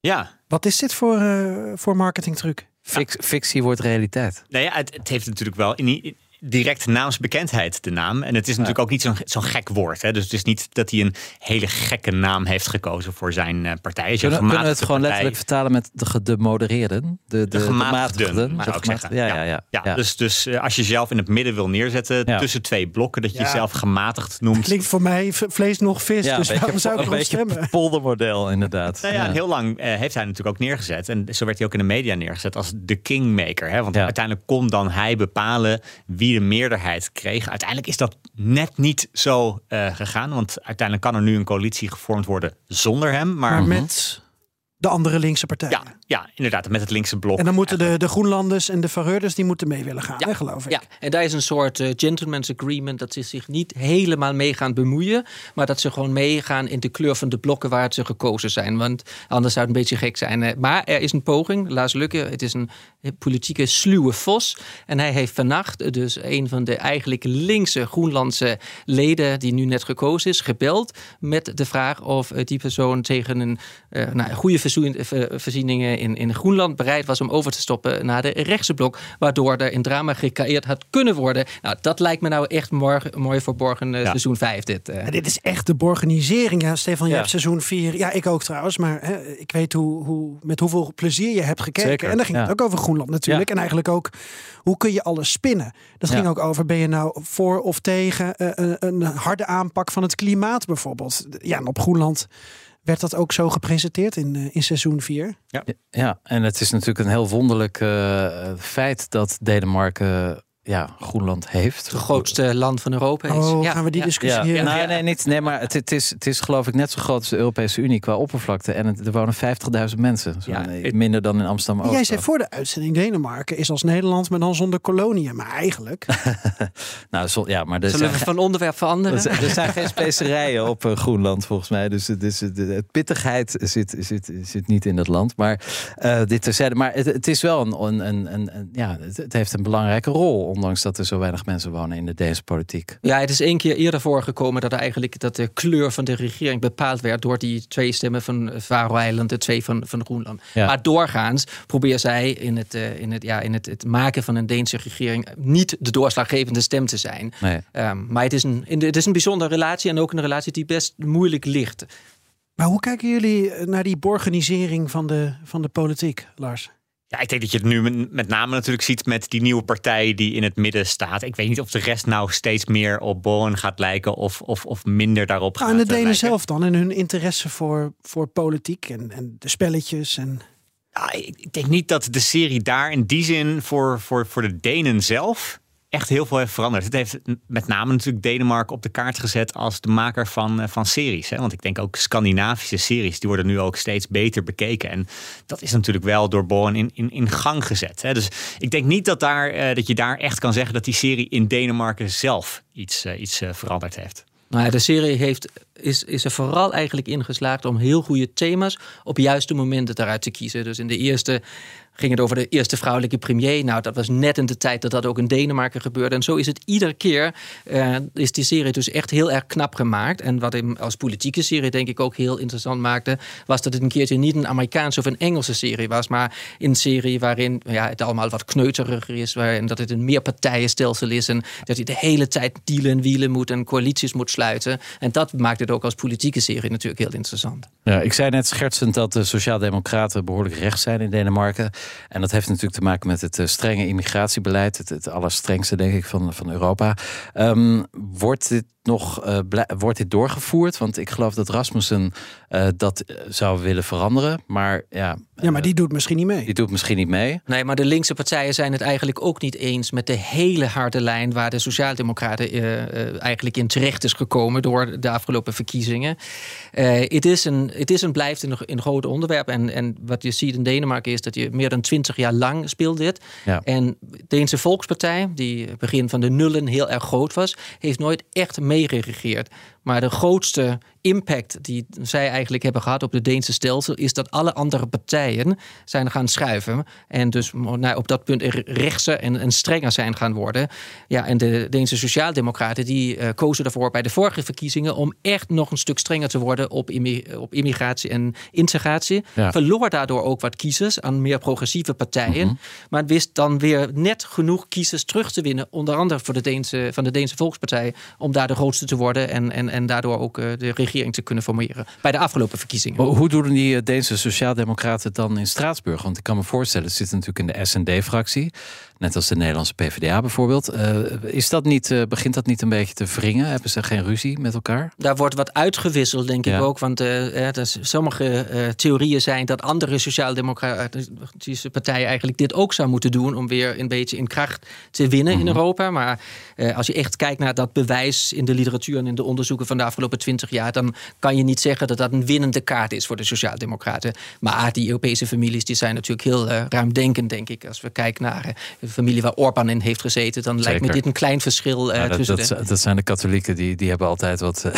Ja. Wat is dit voor, uh, voor marketingtruc? fictie wordt realiteit. Nou ja, het, het heeft natuurlijk wel in, direct naamsbekendheid, de naam. En het is natuurlijk ook niet zo'n zo'n gek woord. Hè? Dus het is niet dat hij een hele gekke naam heeft gekozen voor zijn uh, partij. Je kunnen, kunnen we het gewoon partij, letterlijk vertalen met de gedemodereerden? De, de, de gematigden, de zou ik zeggen. Ja, ja, ja. ja, Dus, dus uh, als je jezelf in het midden wil neerzetten Ja. tussen twee blokken, dat je Ja. jezelf gematigd noemt. Klinkt voor mij vlees nog vis, Ja, dus waarom beetje, zou ik een beetje stemmen? poldermodel inderdaad. Nou ja, heel lang eh, heeft hij natuurlijk ook neergezet. En zo werd hij ook in de media neergezet als de kingmaker. Hè? Want uiteindelijk kon dan hij bepalen wie de meerderheid kreeg. Uiteindelijk is dat net niet zo eh, gegaan. Want uiteindelijk kan er nu een coalitie gevormd worden zonder hem. Maar, Maar met de andere linkse partijen. ja, ja, inderdaad, met het linkse blok. En dan moeten de, de Groenlanders en de Fareurders die moeten mee willen gaan, hè, geloof ik. Ja, en daar is een soort eh, gentleman's agreement dat ze zich niet helemaal mee gaan bemoeien, maar dat ze gewoon meegaan in de kleur van de blokken waar ze gekozen zijn. Want anders zou het een beetje gek zijn. Eh, Maar er is een poging, Lars Lukke, het is een politieke sluwe vos. En hij heeft vannacht dus een van de eigenlijk linkse Groenlandse leden die nu net gekozen is, gebeld met de vraag of eh, die persoon tegen een eh, nou, goede verzoen- ver- voorzieningen in, in Groenland bereid was om over te stoppen naar de rechtse blok, waardoor er in drama gecreëerd had kunnen worden. Nou, dat lijkt me nou echt morgen, mooi verborgen eh, seizoen 5 dit. eh. Ja, dit is echt de borganisering. Ja, Stefan, je Ja. hebt seizoen 4. Ja, ik ook trouwens. Maar hè, ik weet hoe, hoe, met hoeveel plezier je hebt gekeken. Zeker, en daar ging ja. het ook over Groenland natuurlijk. Ja. En eigenlijk ook, hoe kun je alles spinnen? Dat ging ook over, ben je nou voor of tegen eh, een, een harde aanpak van het klimaat bijvoorbeeld? Ja, en op Groenland werd dat ook zo gepresenteerd in, eh, in seizoen 4. Ja. Ja, en het is natuurlijk een heel wonderlijk eh, feit dat Denemarken ja, Groenland heeft. Het grootste land van Europa is. Oh, ja, gaan we die ja. discussie Ja, hier? nee, nee, niet, nee, maar het, het, is, het is geloof ik net zo groot als de Europese Unie qua oppervlakte. En het, er wonen 50.000 mensen. Zo, Ja, nee, het- minder dan in Amsterdam Jij zei voor de uitzending, Denemarken is als Nederland, maar dan zonder koloniën. Maar eigenlijk... nou, zo, ja, maar er Zullen we zijn, van onderwerp veranderen? er zijn, er zijn geen specerijen op eh, Groenland volgens mij. Dus, het is- de, het pittigheid zit, zit, zit niet in dat land. Maar eh, dit terzijde. Maar het, het is wel een, een, een, een- een- ja, het, het heeft een belangrijke rol. Ondanks dat er zo weinig mensen wonen in de Deense politiek. Ja, het is één keer eerder voorgekomen dat er eigenlijk dat de kleur van de regering bepaald werd door die twee stemmen van Faroe-eiland, de twee van, van Groenland. Ja. Maar doorgaans probeert zij in, het, eh, in, het, ja, in het, het maken van een Deense regering niet de doorslaggevende stem te zijn. Nee. Ehm, maar het is, een, in de- het is een bijzondere relatie en ook een relatie die best moeilijk ligt. Maar hoe kijken jullie naar die borganisering van de, van de politiek, Lars? Ja, ik denk dat je het nu met- name natuurlijk ziet met die nieuwe partij die in het midden staat. Ik weet niet of de rest nou steeds meer op Bowen gaat lijken of, of, of minder daarop gaat en de Denen lijken. zelf dan en hun interesse voor, voor politiek en, en de spelletjes. En... Ja, ik ik denk niet dat de serie daar in die zin voor, voor, voor de Denen zelf echt heel veel heeft veranderd. Het heeft met name natuurlijk Denemarken op de kaart gezet als de maker van, eh, van series. Hè? Want ik denk ook Scandinavische series, die worden nu ook steeds beter bekeken. En dat is natuurlijk wel door Bowen in, in, in gang gezet. Hè? Dus ik denk niet dat, daar, eh, dat je daar echt kan zeggen dat die serie in Denemarken zelf iets, eh, iets veranderd heeft. Nou ja, de serie heeft, is, is er vooral eigenlijk in geslaagd om heel goede thema's op juiste momenten eruit te kiezen. Dus in de eerste ging het over de eerste vrouwelijke premier. Nou, dat was net in de tijd dat dat ook in Denemarken gebeurde. En zo is het iedere keer, eh, is die serie dus echt heel erg knap gemaakt. En wat hem als politieke serie denk ik ook heel interessant maakte, was dat het een keertje niet een Amerikaanse of een Engelse serie was, maar een serie waarin ja, het allemaal wat kneuteriger is, waarin dat het een meerpartijenstelsel is en dat je de hele tijd dealen en wielen moet en coalities moet sluiten. En dat maakt het ook als politieke serie natuurlijk heel interessant. Ja, ik zei net schertsend dat de Sociaaldemocraten behoorlijk rechts zijn in Denemarken. En dat heeft natuurlijk te maken met het eh, strenge immigratiebeleid. Het, het allerstrengste, denk ik, van, van Europa. Ehm, wordt dit nog eh, blij- wordt dit doorgevoerd? Want ik geloof dat Rasmussen eh, dat eh, zou willen veranderen. Maar ja, Ja, maar die doet misschien niet mee. die doet misschien niet mee. Nee, maar de linkse partijen zijn het eigenlijk ook niet eens met de hele harde lijn waar de Sociaaldemocraten eigenlijk in terecht is gekomen door de afgelopen verkiezingen. Eh, Het is een, het is en blijft een, een groot onderwerp. En, en wat je ziet in Denemarken is dat je meer dan twintig jaar lang speelt dit. Ja. En de Deense Volkspartij, die begin van de nullen heel erg groot was, heeft nooit echt meegeregeerd. Maar de grootste impact die zij eigenlijk hebben gehad op het Deense stelsel is dat alle andere partijen zijn gaan schuiven. En dus nou, op dat punt rechtser en, en, strenger zijn gaan worden. Ja, en de Deense Sociaaldemocraten die uh, kozen ervoor bij de vorige verkiezingen om echt nog een stuk strenger te worden op, op immigratie en integratie. Verloor daardoor ook wat kiezers aan meer progressieve partijen. Mhm. Maar wist dan weer net genoeg kiezers terug te winnen. Onder andere voor de Deense, van de Deense Volkspartij. Om daar de grootste te worden en, en, en daardoor ook uh, de regering te kunnen formeren bij de afgelopen verkiezingen. Hoe doen die eh, Deense Sociaaldemocraten dan in Straatsburg? Want ik kan me voorstellen, ze zitten natuurlijk in de SND-fractie. Net als de Nederlandse PvdA bijvoorbeeld. Uh, is dat niet, uh, begint dat niet een beetje te wringen? Hebben ze geen ruzie met elkaar? Daar wordt wat uitgewisseld, denk ik ook. Want uh, dus sommige theorieën zijn dat andere sociaal-democratische partijen eigenlijk dit ook zou moeten doen. om weer een beetje in kracht te winnen in mhm. Europa. Maar als je echt kijkt naar dat bewijs in de literatuur en in de onderzoeken van de afgelopen twintig jaar. dan kan je niet zeggen dat dat een winnende kaart is voor de Sociaaldemocraten. Maar die Europese families die zijn natuurlijk heel ruimdenkend, denk ik. Als we kijken naar de familie waar Orbán in heeft gezeten, dan lijkt me dit een klein verschil uh, dat, tussen. Dat, de... dat, zijn de katholieken, die, die hebben altijd wat.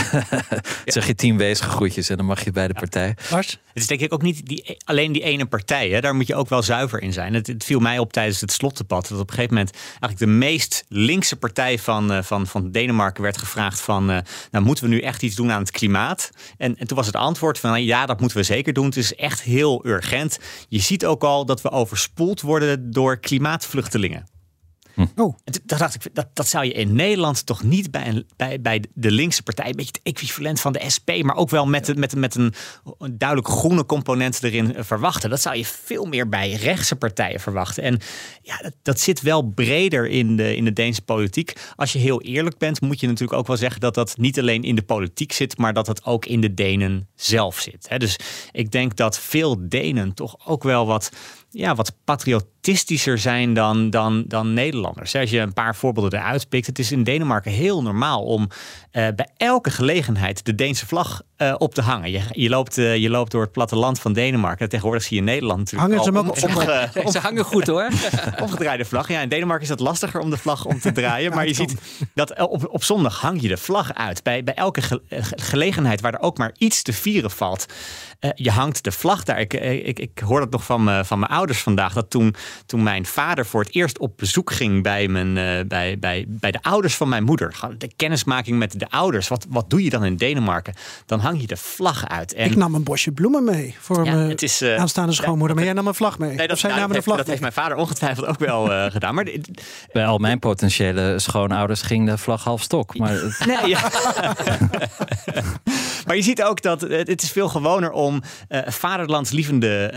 Zeg je tien groetjes en dan mag je bij de partij. Mars? Het is denk ik ook niet die, alleen die ene partij. Hè. Daar moet je ook wel zuiver in zijn. Het, het, viel mij op tijdens het slotdebat dat op een gegeven moment eigenlijk de meest linkse partij van, uh, van, van Denemarken werd gevraagd van, nou moeten we nu echt iets doen aan het klimaat? En, en toen was het antwoord van, ja dat moeten we zeker doen. Het is echt heel urgent. Je ziet ook al dat we overspoeld worden door klimaatvluchtelingen vluchtelingen. Hm. Oh. Dat dacht ik, dat, dat zou je in Nederland toch niet bij, een, bij, bij de linkse partij, een beetje het equivalent van de SP, maar ook wel met, met, met een, een duidelijk groene component erin eh, verwachten. Dat zou je veel meer bij rechtse partijen verwachten. En ja, dat, dat zit wel breder in de, in de Deense politiek. Als je heel eerlijk bent, moet je natuurlijk ook wel zeggen dat dat niet alleen in de politiek zit, maar dat het ook in de Denen zelf zit. Dus ik denk dat veel Denen toch ook wel wat ja, wat patriotistischer zijn dan, dan, dan Nederlanders. Als je een paar voorbeelden eruit pikt. Het is in Denemarken heel normaal om bij elke gelegenheid de Deense vlag uh, op te hangen. Je, je, loopt, uh, je loopt door het platteland van Denemarken. Tegenwoordig zie je in Nederland natuurlijk hangen ze hem ook op, Ze hangen goed hoor. omgedraaide vlag. Ja, in Denemarken is dat lastiger om de vlag om te draaien. maar je ziet dat op, op zondag hang je de vlag uit. Bij, bij elke ge gelegenheid waar er ook maar iets te vieren valt. Uh, je hangt de vlag daar. Ik, ik, ik hoor dat nog van, van mijn ouders vandaag. Dat toen, toen mijn vader voor het eerst op bezoek ging bij, mijn, uh, bij, bij, bij de ouders van mijn moeder. De kennismaking met de ouders. Wat, wat doe je dan in Denemarken? Dan hang je de vlag uit. En... Ik nam een bosje bloemen mee voor ja, mijn is, uh, aanstaande schoonmoeder. maar jij nam een vlag mee. Nee, dat, zij namen de vlag dat heeft mijn vader ongetwijfeld ook wel uh, gedaan. Maar bij al mijn potentiële schoonouders ging de vlag half stok. Maar... nee, ja. maar je ziet ook dat het is veel gewoner om vaderlandslievende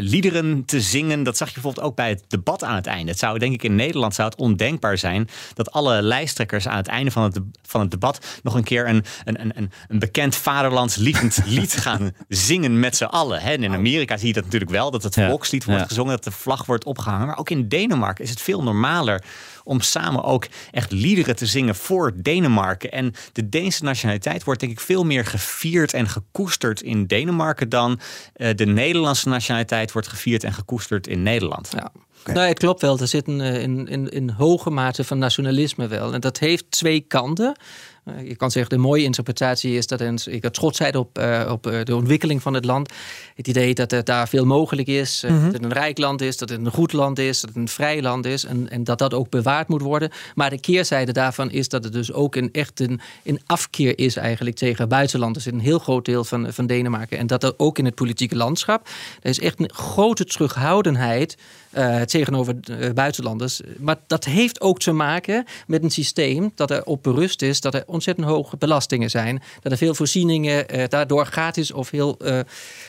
liederen te zingen. Dat zag je bijvoorbeeld ook bij het debat aan het einde. Het zou, denk ik, in Nederland zou het ondenkbaar zijn dat alle lijsttrekkers aan het einde van het, van het debat nog een keer een, een, een, een bekend vaderlandslievend lied gaan zingen met z'n allen. En in Amerika zie je dat natuurlijk wel, dat het volkslied wordt gezongen, dat de vlag wordt opgehangen. Maar ook in Denemarken is het veel normaler om samen ook echt liederen te zingen voor Denemarken. En de Deense nationaliteit wordt denk ik veel meer gevierd en gekoesterd in Denemarken dan uh, de Nederlandse nationaliteit wordt gevierd en gekoesterd in Nederland. Ja. Okay. Nou, het klopt wel. Er zit een, eh, in, in, in hoge mate van nationalisme wel. En dat heeft twee kanten. Eh, je kan zeggen, de mooie interpretatie is dat een, ik trotsheid op, uh, op uh, de ontwikkeling van het land. Het idee dat er daar veel mogelijk is. Mm -hmm. Dat het een rijk land is, dat het een goed land is, dat het een vrij land is. En, en dat dat ook bewaard moet worden. Maar de keerzijde daarvan is dat het dus ook een, echt een, een afkeer is eigenlijk tegen buitenlanders. In een heel groot deel van, van Denemarken. En dat er ook in het politieke landschap. Er is echt een grote terughoudendheid uh, tegenover uh, buitenlanders. Maar dat heeft ook te maken met een systeem dat er op berust is dat er ontzettend hoge belastingen zijn. Dat er veel voorzieningen uh, daardoor gratis of heel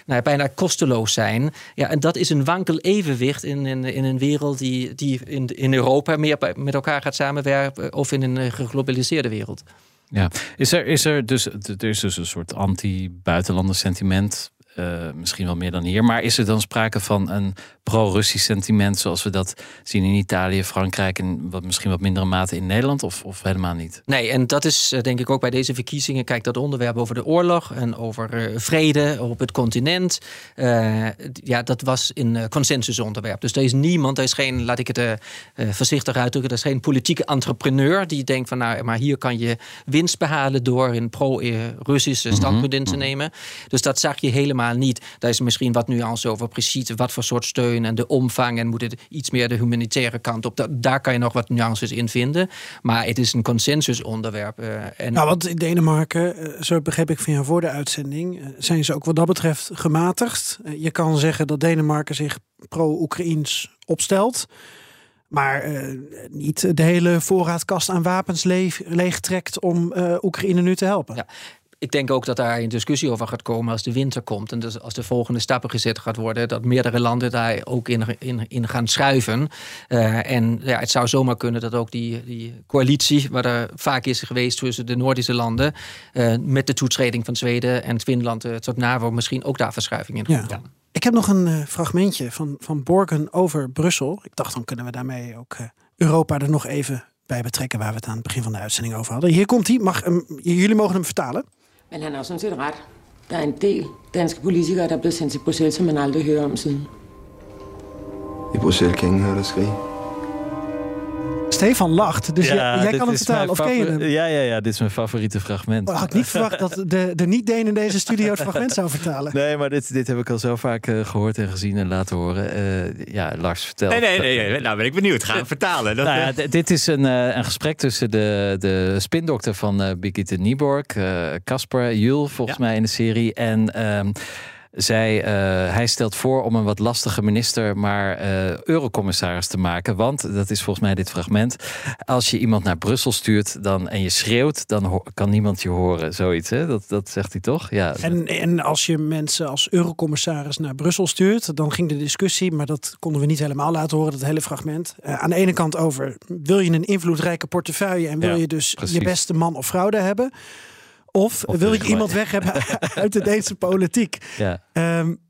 nou, bijna kosteloos zijn. Ja, en dat is een wankel evenwicht in, in, in een wereld die, die in, in Europa meer met elkaar gaat samenwerken of in een geglobaliseerde wereld. Ja, is er, is er dus er is dus een soort anti-buitenlander sentiment eh, misschien wel meer dan hier. Maar is er dan sprake van een pro-Russisch sentiment zoals we dat zien in Italië, Frankrijk en wat misschien wat mindere mate in Nederland of, of helemaal niet? Nee, en dat is eh, denk ik ook bij deze verkiezingen. Kijk, dat onderwerp over de oorlog en over uh, vrede op het continent. Uh, ja, dat was een consensusonderwerp. Dus er is niemand, er is geen, laat ik het voorzichtig uitdrukken, er is geen politieke entrepreneur die denkt van nou, maar hier kan je winst behalen door een pro-Russische standpunt in te nemen. Dus dat zag je helemaal niet. Daar is misschien wat nuance over precies wat voor soort steun en de omvang en moet het iets meer de humanitaire kant op. daar kan je nog wat nuances in vinden. Maar het is een consensusonderwerp. Uh, en... Nou, want in Denemarken, uh, zo begreep ik van jou voor de uitzending, uh, zijn ze ook wat dat betreft gematigd. je kan zeggen dat Denemarken zich pro-Oekraïens opstelt. Maar niet de hele voorraadkast aan wapens leeg, leegtrekt om Oekraïne nu te helpen. Ja ik denk ook dat daar een discussie over gaat komen als de winter komt. En dus als de volgende stappen gezet gaat worden, dat meerdere landen daar ook in, in, in gaan schuiven. Uh, en ja, het zou zomaar kunnen dat ook die, die coalitie, waar er vaak is geweest tussen de Noordische landen, uh, met de toetreding van Zweden en Finland uh, tot NAVO, misschien ook daar verschuiving in ja. Ik heb nog een fragmentje van, van Borgen over Brussel. Ik dacht, dan kunnen we daarmee ook Europa er nog even bij betrekken waar we het aan het begin van de uitzending over hadden. Hier komt hij. Mag, jullie mogen hem vertalen. Men han har sådan set ret. Der er en del danske politikere, der er blevet sendt til Bruxelles, som man aldrig hører om siden. I Bruxelles kan ingen høre dig skrige. Stefan lacht, dus ja, jij kan het vertalen. Of ken je hem? Ja, ja, ja, dit is mijn favoriete fragment. Oh, had ik niet verwacht dat de, de niet-Deen in deze studio het fragment zou vertalen. Nee, maar dit, dit heb ik al zo vaak uh, gehoord en gezien en laten horen. Uh, ja, Lars, vertel. Nee, nee, nee, nee, nou ben ik benieuwd. Ga hem vertalen. Dat, nou ja, dit is een, uh, een gesprek tussen de, de spindokter van uh, Brigitte Nieborg, Casper Jul, volgens ja. mij in de serie. En... Um, zij, uh, hij stelt voor om een wat lastige minister maar uh, eurocommissaris te maken. Want, dat is volgens mij dit fragment, als je iemand naar Brussel stuurt dan, en je schreeuwt, dan kan niemand je horen. Zoiets, hè? Dat, dat zegt hij toch? Ja. En, en als je mensen als eurocommissaris naar Brussel stuurt, dan ging de discussie, maar dat konden we niet helemaal laten horen, dat hele fragment. Uh, aan de ene kant over, wil je een invloedrijke portefeuille en wil ja, je dus precies. je beste man of vrouw daar hebben? Of, wil ik iemand weg hebben uit de Deense politiek? Ja. Um,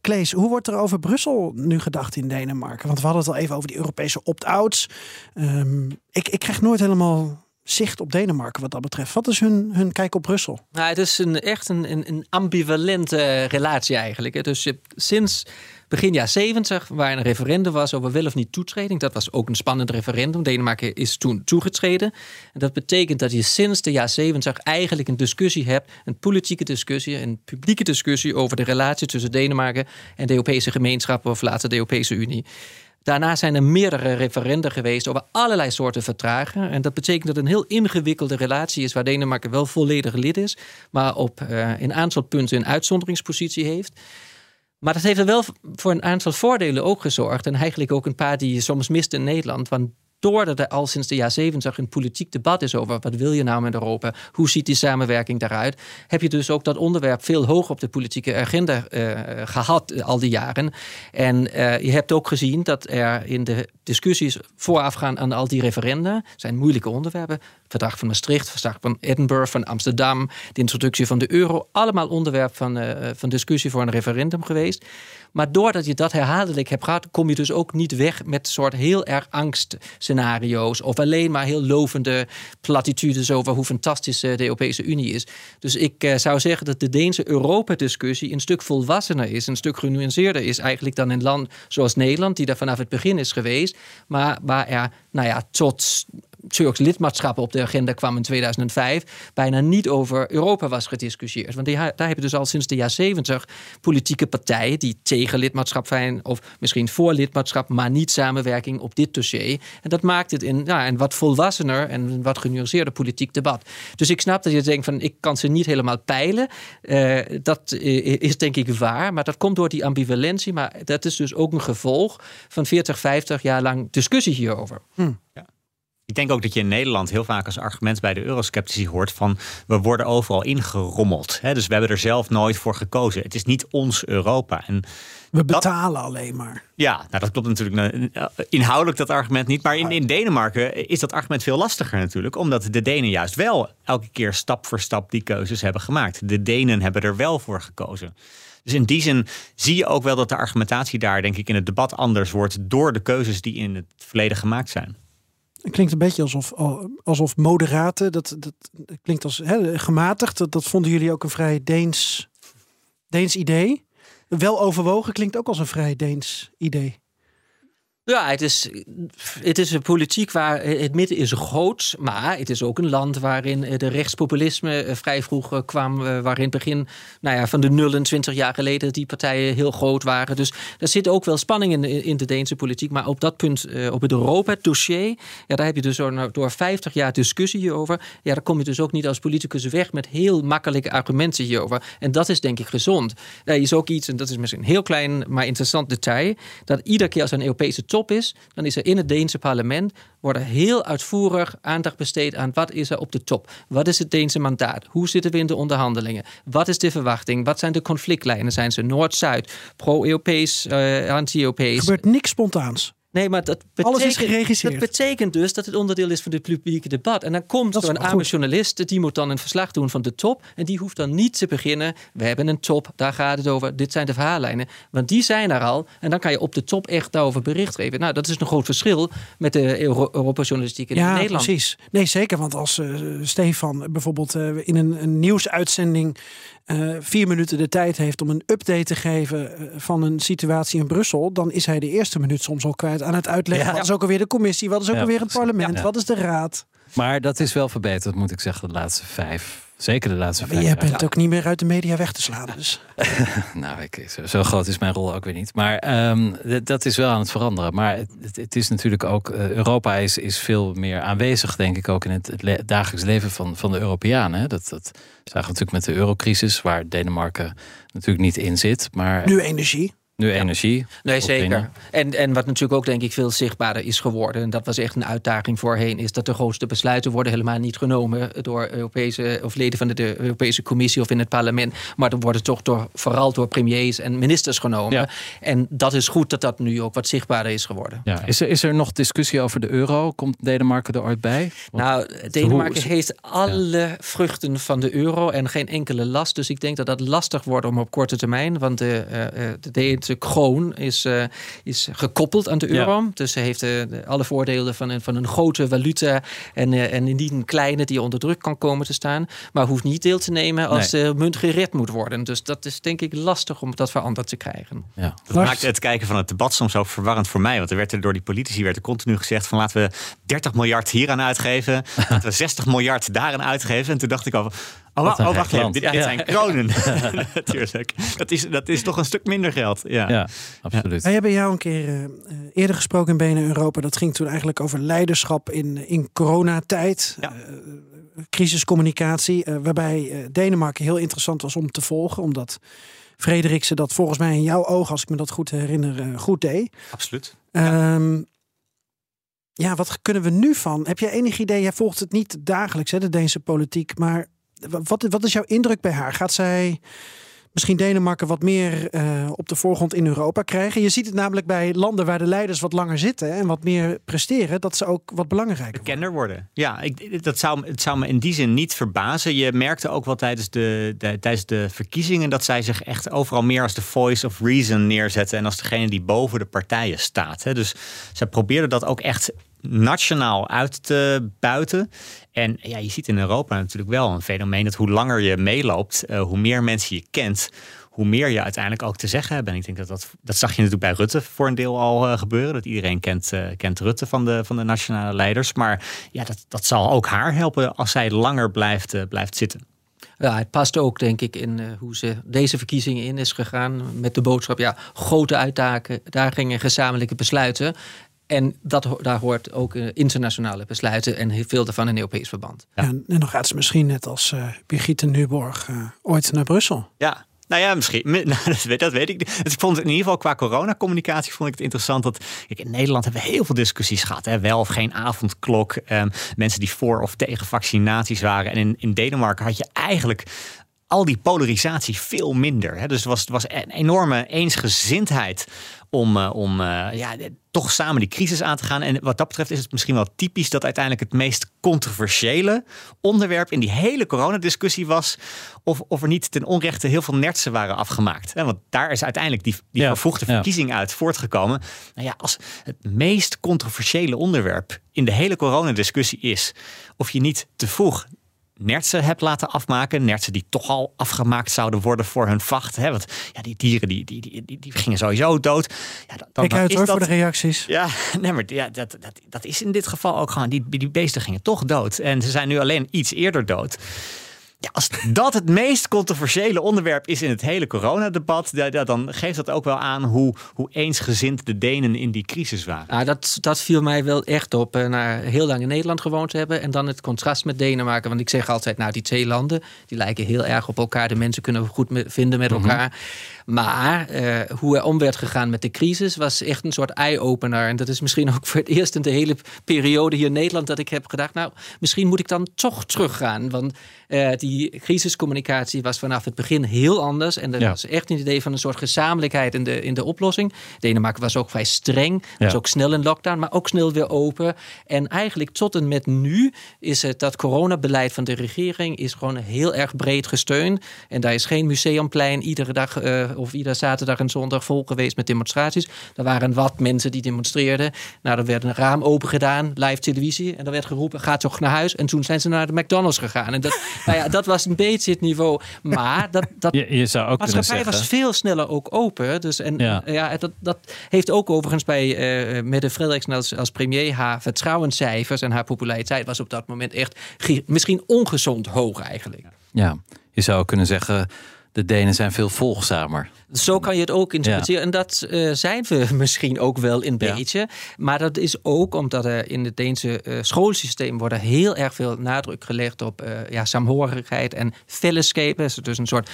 Klees, hoe wordt er over Brussel nu gedacht in Denemarken? Want we hadden het al even over die Europese opt-outs. Um, ik, ik krijg nooit helemaal zicht op Denemarken wat dat betreft. Wat is hun, hun kijk op Brussel? Nou, het is een, echt een, een, een ambivalente relatie eigenlijk. Dus je, sinds begin jaar 70, waar een referendum was over wel of niet toetreding. Dat was ook een spannend referendum. Denemarken is toen toegetreden. En dat betekent dat je sinds de jaar 70 eigenlijk een discussie hebt, een politieke discussie, een publieke discussie over de relatie tussen Denemarken en de Europese gemeenschap of later de Europese Unie. Daarna zijn er meerdere referenda geweest over allerlei soorten vertragen. En dat betekent dat het een heel ingewikkelde relatie is, waar Denemarken wel volledig lid is, maar op uh, een aantal punten een uitzonderingspositie heeft. Maar dat heeft er wel voor een aantal voordelen ook gezorgd. En eigenlijk ook een paar die je soms mist in Nederland. Want doordat er al sinds de jaren 70 een politiek debat is over wat wil je nou met Europa, hoe ziet die samenwerking daaruit, heb je dus ook dat onderwerp veel hoger op de politieke agenda uh, gehad uh, al die jaren. En uh, je hebt ook gezien dat er in de discussies voorafgaan aan al die referenda, zijn moeilijke onderwerpen, verdrag van Maastricht, verdrag van Edinburgh, van Amsterdam, de introductie van de euro, allemaal onderwerp van, van discussie voor een referendum geweest. Maar doordat je dat herhaaldelijk hebt gehad, kom je dus ook niet weg met soort heel erg angstscenario's. Of alleen maar heel lovende platitudes over hoe fantastisch de Europese Unie is. Dus ik uh, zou zeggen dat de Deense Europa-discussie een stuk volwassener is, een stuk genuanceerder is eigenlijk dan een land zoals Nederland, die daar vanaf het begin is geweest. Maar waar er, nou ja, tot Turks lidmaatschap op de agenda kwam in 2005, bijna niet over Europa was gediscussieerd. Want die, daar hebben dus al sinds de jaren 70 politieke partijen die tegen lidmaatschap zijn, of misschien voor lidmaatschap, maar niet samenwerking op dit dossier. En dat maakt het in nou, een wat volwassener en een wat genuanceerder politiek debat. Dus ik snap dat je denkt van ik kan ze niet helemaal peilen. Uh, dat is denk ik waar, maar dat komt door die ambivalentie. Maar dat is dus ook een gevolg van 40, 50 jaar lang discussie hierover. Hm. Ja. Ik denk ook dat je in Nederland heel vaak als argument bij de eurosceptici hoort van we worden overal ingerommeld. Hè? Dus we hebben er zelf nooit voor gekozen. Het is niet ons Europa. En we betalen alleen maar. Ja, nou dat klopt natuurlijk uh, inhoudelijk dat argument niet. Maar in, in Denemarken is dat argument veel lastiger natuurlijk. Omdat de Denen juist wel elke keer stap voor stap die keuzes hebben gemaakt. De Denen hebben er wel voor gekozen. Dus in die zin zie je ook wel dat de argumentatie daar, denk ik, in het debat anders wordt door de keuzes die in het verleden gemaakt zijn. Het klinkt een beetje alsof, alsof moderate, dat, dat, klinkt als hè, gematigd. Dat, dat vonden jullie ook een vrij Deens, Deens idee. Wel overwogen klinkt ook als een vrij Deens idee. Ja, het is, het is een politiek waar het midden is groot, maar het is ook een land waarin de rechtspopulisme eh, vrij vroeg eh, kwam, eh, waarin begin nou ja, van de nullen, 20 jaar geleden, die partijen heel groot waren. Dus er zit ook wel spanning in, in de Deense politiek, maar op dat punt, op het Europa-dossier, ja, daar heb je dus door, door 50 jaar discussie hierover. Ja, daar kom je dus ook niet als politicus weg met heel makkelijke argumenten hierover. En dat is denk ik gezond. Er is ook iets, en dat is misschien een heel klein, maar interessant detail, dat iedere keer als een Europese top is, dan is er in het Deense parlement worden heel uitvoerig aandacht besteed aan wat is er op de top. Wat is het Deense mandaat? Hoe zitten we in de onderhandelingen? Wat is de verwachting? Wat zijn de conflictlijnen? Zijn ze Noord-Zuid, pro-Europees, uh, anti-Europees? Er gebeurt niks spontaans. Nee, maar dat betekent, Alles is geregisseerd. Dat betekent dus dat het onderdeel is van het publieke debat. En dan komt er een arme journalist, die moet dan een verslag doen van de top. En die hoeft dan niet te beginnen. We hebben een top, daar gaat het over. Dit zijn de verhaallijnen. Want die zijn er al. En dan kan je op de top echt daarover bericht geven. Nou, dat is een groot verschil met de Euro Europa-journalistiek in ja, Nederland. precies. Nee, zeker. Want als uh, Stefan bijvoorbeeld uh, in een, een nieuwsuitzending uh, vier minuten de tijd heeft om een update te geven uh, van een situatie in Brussel, dan is hij de eerste minuut soms al kwijt aan het uitleggen. Ja. Wat is ook alweer de commissie? Wat is ook ja, alweer het parlement? Wat is de raad? Maar dat is wel verbeterd, moet ik zeggen, de laatste vijf. Zeker de laatste vijf. Je bent ook niet meer uit de media weg te slaan. Dus. nou, ik, zo, zo, groot is mijn rol ook weer niet. Maar um, dat is wel aan het veranderen. Maar het, het is natuurlijk ook. Uh, Europa is, is veel meer aanwezig, denk ik, ook in het, het le dagelijks leven van, van de Europeanen. Dat, dat zagen we natuurlijk met de eurocrisis, waar Denemarken natuurlijk niet in zit. Maar nu energie. Nu energie. Nee, zeker. En, en wat natuurlijk ook denk ik veel zichtbaarder is geworden, en dat was echt een uitdaging voorheen, is dat de grootste besluiten worden helemaal niet genomen door Europese of leden van de Europese Commissie of in het parlement, maar er worden toch door, vooral door premiers en ministers genomen. Ja. En dat is goed dat dat nu ook wat zichtbaarder is geworden. Ja. Is, er, is er nog discussie over de euro? Komt Denemarken er ooit bij? Want nou, Denemarken hoe... heeft alle ja. vruchten van de euro en geen enkele last. Dus ik denk dat dat lastig wordt om op korte termijn, want de, uh, de de kroon is, uh, is gekoppeld aan de euro. Ja. Dus ze heeft uh, alle voordelen van een, van een grote valuta en, uh, en niet een kleine die onder druk kan komen te staan. Maar hoeft niet deel te nemen als nee. de munt gered moet worden. Dus dat is denk ik lastig om dat veranderd te krijgen. Ja. Dat maakt het kijken van het debat soms ook verwarrend voor mij. Want er werd er door die politici werd er continu gezegd van laten we 30 miljard hier aan uitgeven. laten we 60 miljard daaraan uitgeven. En toen dacht ik al Oh, oh wacht even. Dit ja. zijn kronen. Natuurlijk. Dat is, dat is toch een stuk minder geld. Ja, ja absoluut. Wij hebben jou een keer uh, eerder gesproken in BNN Europa. Dat ging toen eigenlijk over leiderschap in, in coronatijd. Ja. Uh, crisiscommunicatie. Uh, waarbij Denemarken heel interessant was om te volgen. Omdat Frederiksen dat volgens mij in jouw ogen, als ik me dat goed herinner, goed deed. Absoluut. Um, ja, wat kunnen we nu van? Heb jij enig idee? Jij volgt het niet dagelijks, hè, de Deense politiek. Maar wat, wat is jouw indruk bij haar? Gaat zij misschien Denemarken wat meer uh, op de voorgrond in Europa krijgen? Je ziet het namelijk bij landen waar de leiders wat langer zitten en wat meer presteren, dat ze ook wat belangrijker Bekender worden. Ja, ik, dat zou, het zou me in die zin niet verbazen. Je merkte ook wel tijdens de, de, tijdens de verkiezingen dat zij zich echt overal meer als de voice of reason neerzetten en als degene die boven de partijen staat. Hè. Dus zij probeerden dat ook echt nationaal uit te buiten. En ja, je ziet in Europa natuurlijk wel een fenomeen dat hoe langer je meeloopt, uh, hoe meer mensen je kent, hoe meer je uiteindelijk ook te zeggen hebt. En ik denk dat dat, dat zag je natuurlijk bij Rutte voor een deel al uh, gebeuren. Dat iedereen kent, uh, kent Rutte van de, van de nationale leiders. Maar ja, dat, dat zal ook haar helpen als zij langer blijft, blijft zitten. Ja, het past ook, denk ik, in hoe ze deze verkiezingen in is gegaan. Met de boodschap, ja, grote uitdagingen, gezamenlijke besluiten. En dat, daar hoort ook uh, internationale besluiten en veel daarvan in Europees verband. Ja. En, en, dan gaat ze misschien net als uh, Brigitte Nuborg uh, ooit naar Brussel. Ja, Nou ja, misschien. Nou, dat, weet, dat weet ik niet. Dus ik vond het in ieder geval qua coronacommunicatie vond ik het interessant dat kijk, in Nederland hebben we heel veel discussies gehad. Hè? Wel of geen avondklok. Ehm, mensen die voor of tegen vaccinaties waren. En in, in Denemarken had je eigenlijk al die polarisatie veel minder. Hè? Dus het was, het was een enorme eensgezindheid om, uh, om uh, ja, toch samen die crisis aan te gaan. En wat dat betreft is het misschien wel typisch dat uiteindelijk het meest controversiële onderwerp in die hele coronadiscussie was. Of, of er niet ten onrechte heel veel nertsen waren afgemaakt. Want daar is uiteindelijk die, die ja, vervoegde verkiezing uit voortgekomen. Nou ja, als het meest controversiële onderwerp in de hele coronadiscussie is of je niet te vroeg nertsen hebt laten afmaken. Nertsen die toch al afgemaakt zouden worden voor hun vacht. Hè? Want ja, die dieren die, die, die, die, gingen sowieso dood. Ja, dan, dan, uit hoor dat, voor de reacties. Ja, nee, maar ja, dat, dat, dat is in dit geval ook gewoon. Die, die beesten gingen toch dood. En ze zijn nu alleen iets eerder dood. Ja, als dat het meest controversiële onderwerp is in het hele coronadebat, dan geeft dat ook wel aan hoe, hoe eensgezind de Denen in die crisis waren. Ja, dat, dat viel mij wel echt op. Eh, na heel lang in Nederland gewoond te hebben en dan het contrast met Denemarken. Want ik zeg altijd, nou, die twee landen die lijken heel erg op elkaar. De mensen kunnen we goed vinden met mhm. elkaar. Maar uh, hoe er om werd gegaan met de crisis was echt een soort eye-opener. En dat is misschien ook voor het eerst in de hele periode hier in Nederland dat ik heb gedacht, nou, misschien moet ik dan toch teruggaan. Want uh, die crisiscommunicatie was vanaf het begin heel anders. En er was echt een idee van een soort gezamenlijkheid in de, in de oplossing. Denemarken was ook vrij streng. Ja. Was ook snel in lockdown, maar ook snel weer open. En eigenlijk tot en met nu is het dat coronabeleid van de regering is gewoon heel erg breed gesteund. En daar is geen museumplein iedere dag uh, of iedere zaterdag en zondag vol geweest met demonstraties. Er waren wat mensen die demonstreerden. Nou, er werd een raam open gedaan, live televisie. En er werd geroepen, ga toch naar huis. En toen zijn ze naar de McDonald's gegaan. En dat, nou ja, dat was een beetje het niveau. Maar dat, dat je, je zou ook maatschappij was veel sneller ook open. Dus en ja, ja dat, dat heeft ook overigens bij uh, Mette Frederiksen als, als premier haar vertrouwenscijfers en haar populariteit was op dat moment echt misschien ongezond hoog eigenlijk. Ja, je zou kunnen zeggen de Denen zijn veel volgzamer. Zo kan je het ook interpreteren. En dat uh, zijn we misschien ook wel een beetje. Maar dat is ook omdat er in het Deense uh, schoolsysteem wordt heel erg veel nadruk gelegd op uh, ja, saamhorigheid en fellowship. Dus een soort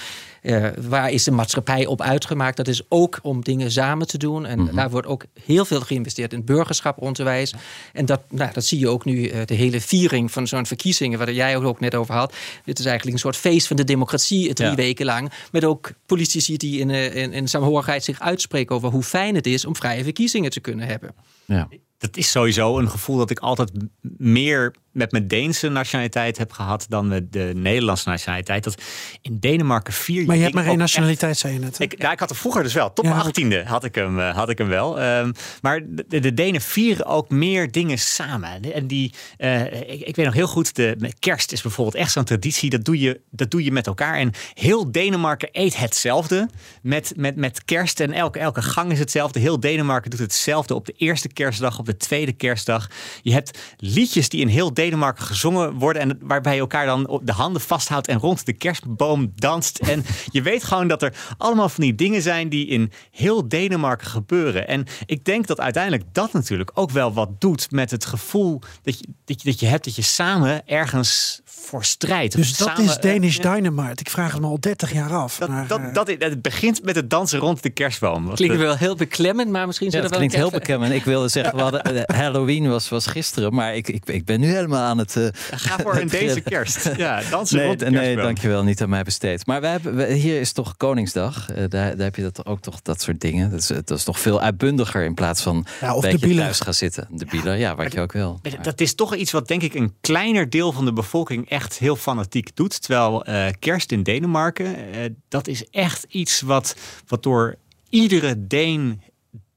waar is de maatschappij op uitgemaakt? Dat is ook om dingen samen te doen. En mhm. daar wordt ook heel veel geïnvesteerd in burgerschap onderwijs. En dat, nou, dat zie je ook nu, de hele viering van zo'n verkiezingen, waar jij ook net over had. Dit is eigenlijk een soort feest van de democratie drie weken lang. Met ook politici die in in, in saamhorigheid zich uitspreken over hoe fijn het is om vrije verkiezingen te kunnen hebben. Ja. Dat is sowieso een gevoel dat ik altijd meer met mijn Deense nationaliteit heb gehad dan met de Nederlandse nationaliteit. Dat in Denemarken vier Maar je hebt maar één nationaliteit, zei je net. Ik, ja, ik had er vroeger dus wel. Top ja, 18e had ik hem, eh, had ik hem wel. Um, maar de, de, Denen vieren ook meer dingen samen. En die, uh, ik, ik, weet nog heel goed, de kerst is bijvoorbeeld echt zo'n traditie. Dat doe, je, dat doe je met elkaar. En heel Denemarken eet hetzelfde met, met, met kerst. En elke, elke gang is hetzelfde. Heel Denemarken doet hetzelfde op de eerste kerstdag, op de tweede kerstdag. Je hebt liedjes die in heel Denemarken Denemarken gezongen worden. En waarbij je elkaar dan de handen vasthoudt en rond de kerstboom danst. En je weet gewoon dat er allemaal van die dingen zijn die in heel Denemarken gebeuren. En ik denk dat uiteindelijk dat natuurlijk ook wel wat doet met het gevoel dat je, dat je, dat je hebt dat je samen ergens voor strijdt. Dus dat samen, is Danish uh, Dynamite. Ik vraag het me al 30 jaar af. Dat, maar, dat, uh, dat, het begint met het dansen rond de kerstboom. Klinkt wel heel beklemmend, maar misschien ja, dat klinkt heel beklemmend. Ik wilde zeggen, we hadden, uh, Halloween was, was gisteren, maar ik, ik, ik ben nu helemaal aan het. Uh, Ga voor een deze kerst. Ja, dansen nee, rond de Nee, dankjewel, niet aan mij besteed. Maar we hebben, we, hier is toch Koningsdag. Uh, daar, daar heb je dat ook toch dat soort dingen. Dat is, dat is nog veel uitbundiger in plaats van ja, of een de thuis gaan zitten. De bielen, ja, wat je ook wil. Dat is toch iets wat denk ik een kleiner deel van de bevolking echt heel fanatiek doet. Terwijl uh, kerst in Denemarken, uh, dat is echt iets wat, wat door iedere Deen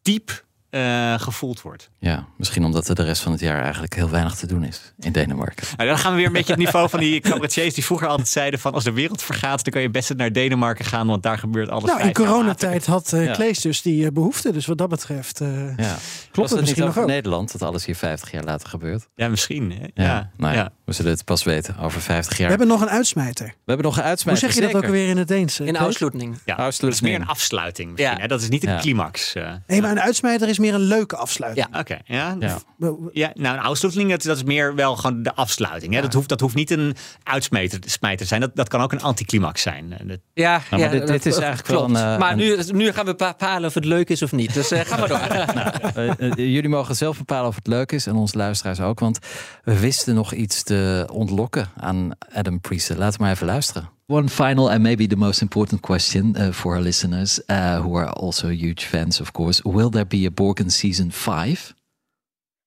diep uh, gevoeld wordt. Ja, misschien omdat er de rest van het jaar eigenlijk heel weinig te doen is in Denemarken. Nou, dan gaan we weer een beetje het niveau van die cabaretiers die vroeger altijd zeiden van als de wereld vergaat, dan kan je best naar Denemarken gaan, want daar gebeurt alles. Nou, in coronatijd had uh, ja. Klees dus die uh, behoefte, dus wat dat betreft uh, ja. klopt het, misschien nog ook. Nederland dat alles hier 50 jaar later gebeurt. Ja, misschien. Hè? Ja, ja. Nou ja, we zullen het pas weten over 50 jaar. We hebben nog een uitsmijter. We hebben nog een uitsmijter. Hoe zeg je zeker. dat ook weer in het Deens? In afsluiting. Ja, dat is meer een afsluiting. Misschien, hè? Dat is niet een climax. Nee, maar een uitsmijter is is meer een leuke afsluiting. Ja, oké. Ja. Ja. nou, een afsluiting, dat, dat is meer wel gewoon de afsluiting. Hè? Dat, hoeft, dat hoeft niet een uitsmijter te zijn. Dat, dat kan ook een anticlimax zijn. Dat... Ja, Nou, ja maar dit, dit is klopt, eigenlijk wel klopt. een... eh, maar een- nu, nu gaan we bepalen of het leuk is of niet. Dus eh, ga maar door. Eh, eh, jullie mogen zelf bepalen of het leuk is en onze luisteraars ook. Want we wisten nog iets te ontlokken aan Adam Priest. Laten we maar even luisteren. One final and maybe the most important question uh, for our listeners, uh, who are also huge fans, of course. Will there be a Borgen season five?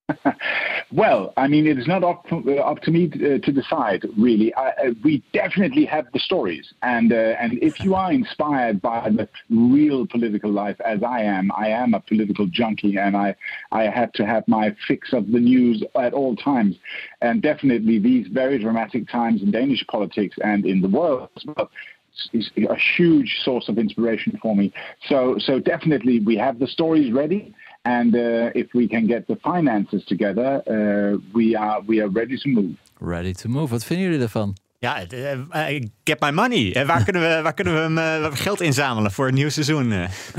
Well, I mean, it is not up to, uh, up to me uh, to decide. Really, I, uh, we definitely have the stories, and uh, and if you are inspired by the real political life, as I am, I am a political junkie, and I I have to have my fix of the news at all times, and definitely these very dramatic times in Danish politics and in the world is a huge source of inspiration for me. So so definitely we have the stories ready. And uh, if we can get the finances together, uh, we are we are ready to move. Ready to move. Wat vinden jullie ervan? Ja, het, eh, eh, get my money. Eh, waar, kunnen we, waar kunnen we hem, geld inzamelen voor een nieuw seizoen?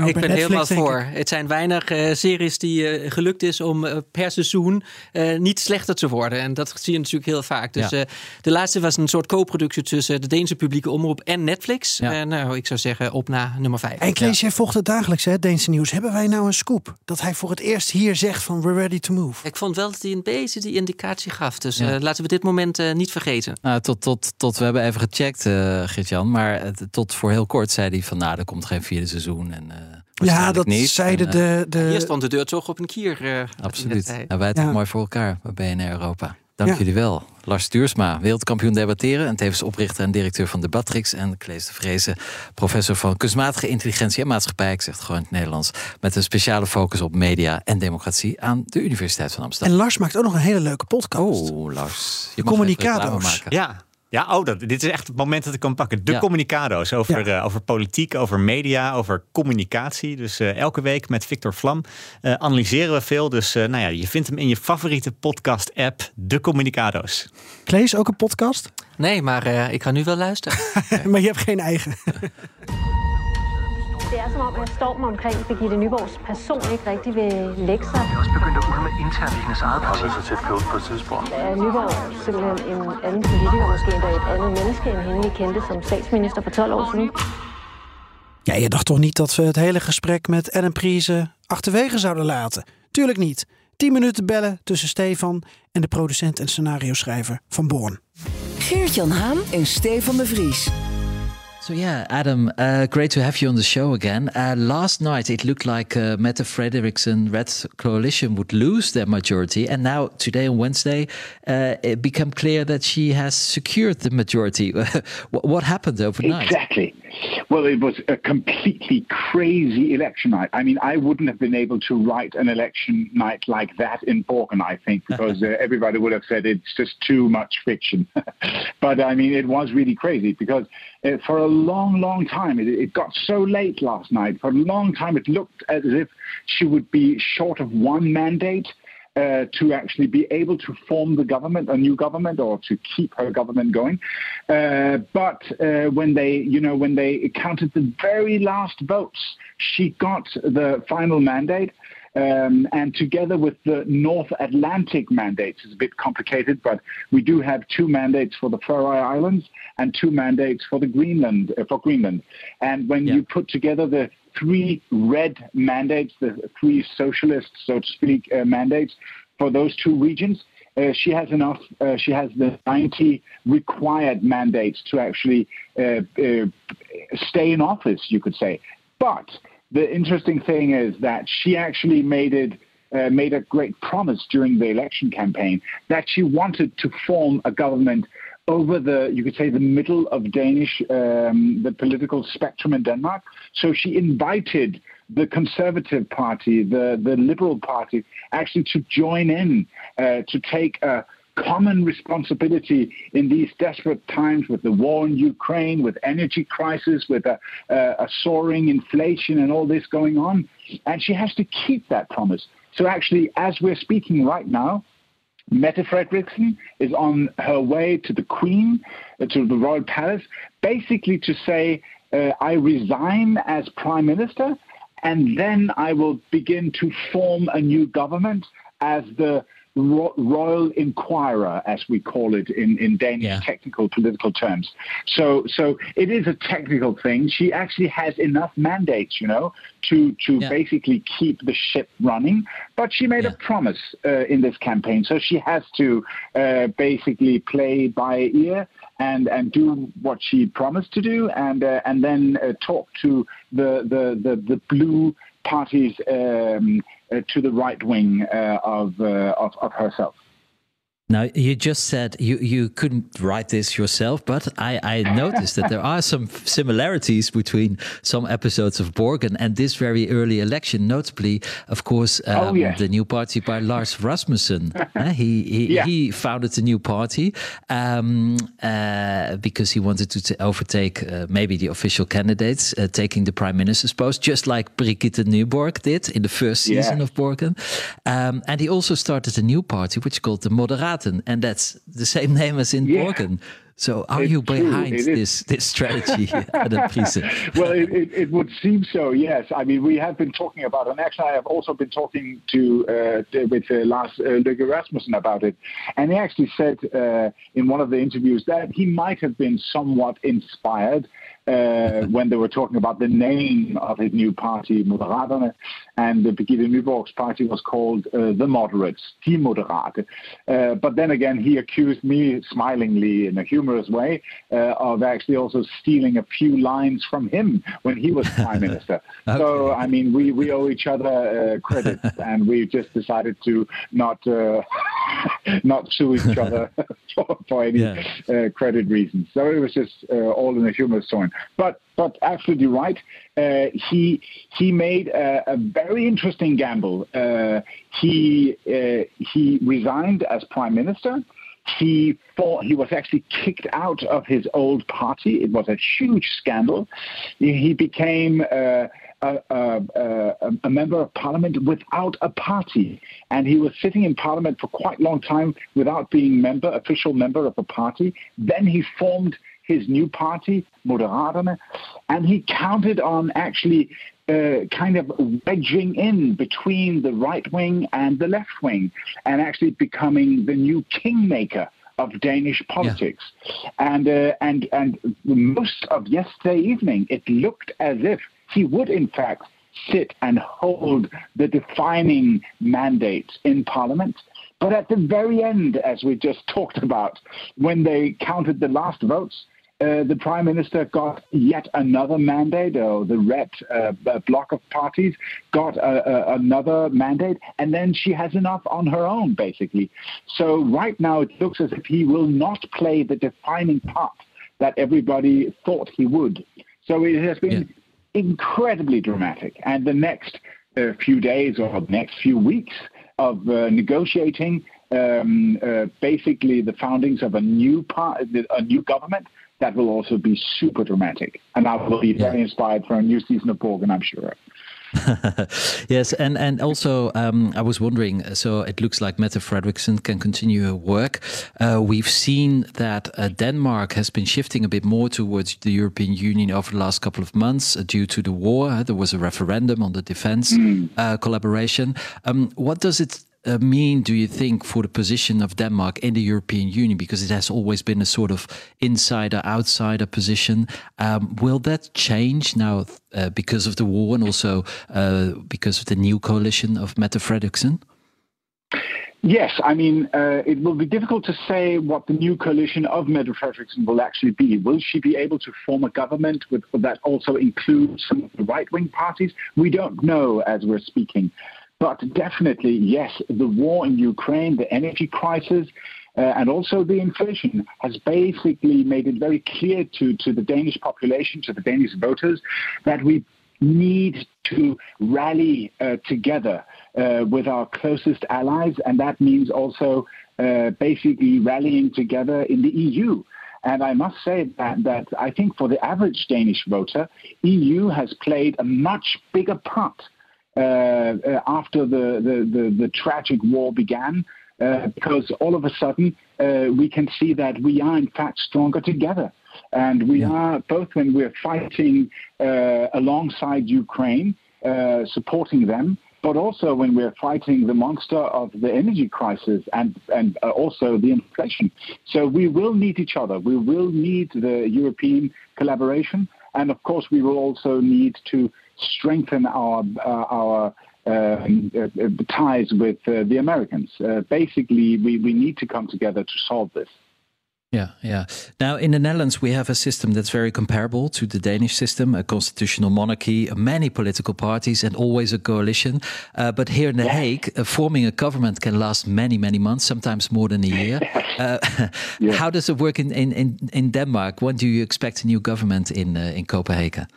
ik ben helemaal voor. Het zijn weinig series die gelukt is om per seizoen eh, niet slechter te worden. En dat zie je natuurlijk heel vaak. Dus Ja. eh, de laatste was een soort co-productie tussen de Deense publieke omroep en Netflix. Ja. En nou, ik zou zeggen op na nummer 5. En Klees, jij volgt het dagelijks, hè, het Deense nieuws. Hebben wij nou een scoop? Dat hij voor het eerst hier zegt van we're ready to move. Ik vond wel dat hij een beetje die indicatie gaf. Dus Ja. eh, laten we dit moment eh, niet vergeten. Nou, tot, tot, tot, we hebben even gecheckt, eh Gert-Jan. Maar het- tot voor heel kort zei hij van, nou, er komt geen vierde seizoen. En, eh, Ja, dat niet. zeiden En, eh, de... de... Hier stond de deur toch op een kier. eh, Absoluut. zei. Nou, wij het Ja. ook mooi voor elkaar bij BNR Europa. Dank Ja. jullie wel. Lars Duursma, wereldkampioen debatteren... en tevens oprichter en directeur van Debatrix... en Klees de Vrezen, professor van kunstmatige intelligentie en maatschappij... ik zeg het gewoon in het Nederlands... met een speciale focus op media en democratie... aan de Universiteit van Amsterdam. En Lars maakt ook nog een hele leuke podcast. Oh, Lars. Je mag even communicado's. reclame maken. Ja. Ja, oh, dat, dit is echt het moment dat ik kan pakken. De Ja. communicado's over, eh, over politiek, over media, over communicatie. Dus eh, elke week met Victor Vlam eh, analyseren we veel. Dus eh, nou ja, je vindt hem in je favoriete podcast-app, De Communicado's. Klees, ook een podcast? Nee, maar eh, ik ga nu wel luisteren. maar je hebt geen eigen. Det er som om, at stormen omkring Birgitte Nyborgs person ikke rigtig vil lægge sig. Det er også begyndt at ulme internt i hendes eget parti. så tæt på på et tidspunkt. Er Nyborg simpelthen en anden politiker, måske endda et andet menneske, end hende vi kendte som statsminister for 12 år siden? Ja, je dacht toch niet dat we het hele gesprek met Adam Priese achterwege zouden laten? Tuurlijk niet. 10 minuten bellen tussen Stefan en de producent en scenario schrijver van Born. Geert-Jan Haan en Stefan de Vries. So yeah, Adam, uh, great to have you on the show again. Uh, last night it looked like uh, Frederiksen Red Coalition would lose their majority, and now today on Wednesday uh, it became clear that she has secured the majority. what happened overnight? Exactly. Well, it was a completely crazy election night. I mean, I wouldn't have been able to write an election night like that in Borken, I think, because uh, everybody would have said it's just too much fiction. but I mean, it was really crazy because uh, for a long, long time, it, it got so late last night. For a long time, it looked as if she would be short of one mandate. Uh, to actually be able to form the government, a new government, or to keep her government going. Uh, but uh, when they, you know, when they counted the very last votes, she got the final mandate. Um, and together with the North Atlantic mandates, it's a bit complicated, but we do have two mandates for the Faroe Islands and two mandates for the Greenland uh, for Greenland. And when you put together the three red mandates, the three socialist, so to speak, uh, mandates for those two regions, uh, she has enough. Uh, she has the 90 required mandates to actually uh, uh, stay in office, you could say. But the interesting thing is that she actually made it. Uh, made a great promise during the election campaign that she wanted to form a government over the, you could say, the middle of Danish, um, the political spectrum in Denmark. So she invited the Conservative Party, the, the Liberal Party, actually to join in, uh, to take a common responsibility in these desperate times with the war in Ukraine, with energy crisis, with a, a, a soaring inflation and all this going on. And she has to keep that promise. So actually, as we're speaking right now, Mette Frederiksen is on her way to the Queen, uh, to the Royal Palace, basically to say, uh, I resign as Prime Minister and then I will begin to form a new government as the ro- royal inquirer, as we call it in, in Danish technical political terms. So, so it is a technical thing. She actually has enough mandates, you know, to to basically keep the ship running. But she made a promise uh, in this campaign, so she has to uh, basically play by ear and and do what she promised to do, and uh, and then uh, talk to the the the, the blue parties um, to the right wing uh, of, uh, of of herself. Now, you just said you, you couldn't write this yourself, but I, I noticed that there are some similarities between some episodes of Borgen and this very early election, notably, of course, um, Oh, the new party by Lars Rasmussen. Uh, he he, Yeah. he founded the new party um, uh, because he wanted to t- overtake uh, maybe the official candidates, uh, taking the prime minister's post, just like Brigitte Nyborg did in the first Yeah. season of Borgen. Um, and he also started a new party, which called the And that's the same name as in Borgen. So, are It's you behind this this strategy, Adam well, it, it, it would seem so. Yes, I mean we have been talking about, and actually I have also been talking to uh, with uh, Lars uh, Løkke Rasmussen about it, and he actually said uh, in one of the interviews that he might have been somewhat inspired. Uh, when they were talking about the name of his new party, Moderaterne, and the Birgitte Nyborg's party was called uh, the Moderates, Die Moderate. Uh, but then again, he accused me smilingly in a humorous way uh, of actually also stealing a few lines from him when he was prime minister. So I mean, we, we owe each other uh, credit, and we just decided to not uh, not sue each other for, for any uh, credit reasons. So it was just uh, all in a humorous tone. But but absolutely right. Uh, he he made a, a very interesting gamble. Uh, he uh, he resigned as prime minister. He fought, he was actually kicked out of his old party. It was a huge scandal. He became uh, a, a, a, a member of parliament without a party, and he was sitting in parliament for quite a long time without being member, official member of a party. Then he formed his new party, Moderaterne, and he counted on actually uh, kind of wedging in between the right wing and the left wing, and actually becoming the new kingmaker of Danish politics. And uh, and and most of yesterday evening, it looked as if he would in fact sit and hold the defining mandates in Parliament. But at the very end, as we just talked about, when they counted the last votes, uh, the prime minister got yet another mandate, or the red uh, b- bloc of parties got a, a, another mandate, and then she has enough on her own, basically. So right now, it looks as if he will not play the defining part that everybody thought he would. So it has been incredibly dramatic, and the next uh, few days or the next few weeks of uh, negotiating. Um, uh, basically, the foundings of a new part, a new government that will also be super dramatic, and I will be very inspired for a new season of Borg, and I'm sure. yes, and and also um, I was wondering. So it looks like Mette Frederiksen can continue her work. Uh, we've seen that uh, Denmark has been shifting a bit more towards the European Union over the last couple of months uh, due to the war. Uh, there was a referendum on the defense uh, collaboration. Um, what does it uh, mean, do you think, for the position of Denmark in the European Union? Because it has always been a sort of insider outsider position. Um, will that change now uh, because of the war and also uh, because of the new coalition of Mette Frederiksen? Yes, I mean, uh, it will be difficult to say what the new coalition of Mette Frederiksen will actually be. Will she be able to form a government with, that also includes some of the right wing parties? We don't know as we're speaking. But definitely, yes, the war in Ukraine, the energy crisis, uh, and also the inflation has basically made it very clear to, to the Danish population, to the Danish voters, that we need to rally uh, together uh, with our closest allies, and that means also uh, basically rallying together in the EU. And I must say that, that I think for the average Danish voter, EU has played a much bigger part after the, the, the, the tragic war began, uh, because all of a sudden uh, we can see that we are in fact stronger together. And we are both when we're fighting uh, alongside Ukraine, uh, supporting them, but also when we're fighting the monster of the energy crisis and and uh, also the inflation. So we will need each other. We will need the European collaboration, and of course we will also need to strengthen our uh, our. Um, uh, ties with uh, the Americans. Basically, we, we need to come together to solve this. Yeah, yeah. Now, in the Netherlands, we have a system that's very comparable to the Danish system a constitutional monarchy, many political parties, and always a coalition. Uh, but here in The Hague, uh, forming a government can last many, many months, sometimes more than a year. Uh, Yeah. How does it work in, in, in, in Denmark? When do you expect a new government in, uh, in Copenhagen?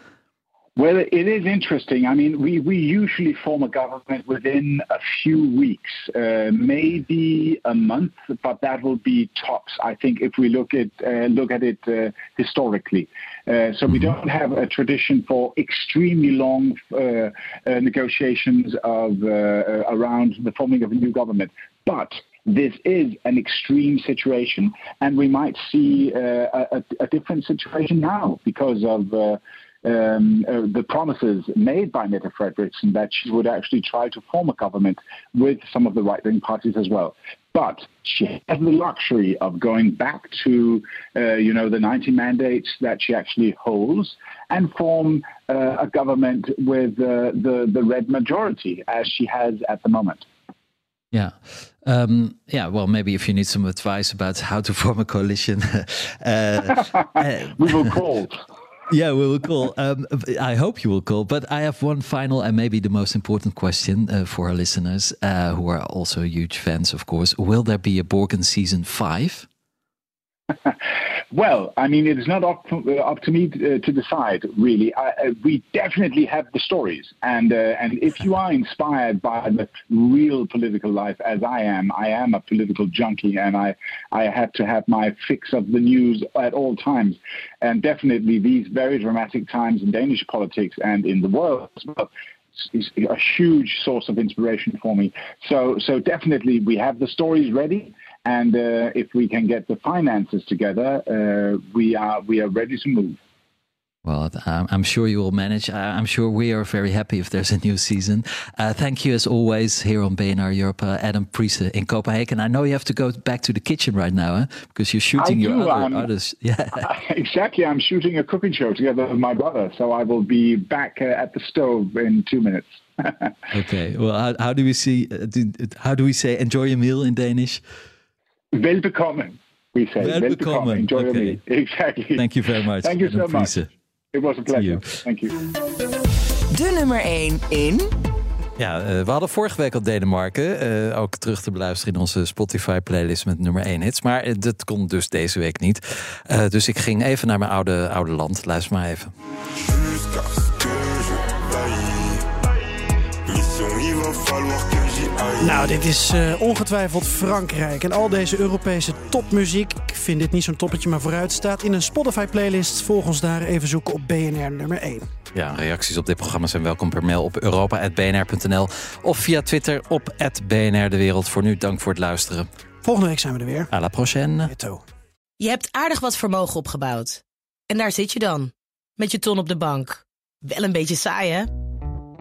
Well, it is interesting. I mean, we, we usually form a government within a few weeks, uh, maybe a month, but that will be tops. I think if we look at uh, look at it uh, historically, uh, so we don't have a tradition for extremely long uh, uh, negotiations of around the forming of a new government, but this is an extreme situation, and we might see uh, a, a different situation now because of uh, um, uh, the promises made by Mette Frederiksen that she would actually try to form a government with some of the right wing parties as well. But she has the luxury of going back to, uh, you know, the 90 mandates that she actually holds and form uh, a government with uh, the, the red majority as she has at the moment. Yeah. Um, yeah, well, maybe if you need some advice about how to form a coalition, uh, uh, we will call. Yeah, we will call. Um, I hope you will call. But I have one final and maybe the most important question uh, for our listeners, uh, who are also huge fans, of course. Will there be a Borgen season five? Well, I mean, it is not up, uh, up to me uh, to decide, really. I, uh, we definitely have the stories, and uh, and if you are inspired by the real political life, as I am, I am a political junkie, and I I have to have my fix of the news at all times, and definitely these very dramatic times in Danish politics and in the world is a huge source of inspiration for me. So so definitely we have the stories ready. And uh, if we can get the finances together, uh, we are we are ready to move. Well, I'm sure you will manage. I'm sure we are very happy if there's a new season. Uh, thank you, as always, here on BNR Europe, uh, Adam Priese in Copenhagen. I know you have to go back to the kitchen right now, huh? because you're shooting I your do, other, um, others. Yeah. exactly. I'm shooting a cooking show together with my brother, so I will be back uh, at the stove in two minutes. Okay. Well, how, how do we see? Uh, do, how do we say enjoy your meal in Danish? Velbekomme, we say. Velbekomme. Enjoy your Okay. meal. Exactly. Thank you very much. Thank you Adam so much. It was a pleasure. Thank you. De nummer 1 in. Ja, eh, we hadden vorige week al Denemarken. eh, ook terug te beluisteren in onze Spotify-playlist met nummer 1 hits. Maar eh, dat kon dus deze week niet. Eh, dus ik ging even naar mijn oude, oude land. Luister maar even. Jusqu'à ce que je veille. Mission, il va falloir que j'y aille. Nou, dit is eh, ongetwijfeld Frankrijk. En al deze Europese topmuziek, ik vind dit niet zo'n toppetje, maar vooruit staat in een Spotify-playlist. Volg ons daar even zoeken op BNR nummer 1. Ja, reacties op dit programma zijn welkom per mail op europa.bnr.nl of via Twitter op @bnr de wereld. Voor nu dank voor het luisteren. Volgende week zijn we er weer. À la prochaine. Je hebt aardig wat vermogen opgebouwd. En daar zit je dan, met je ton op de bank. Wel een beetje saai, hè?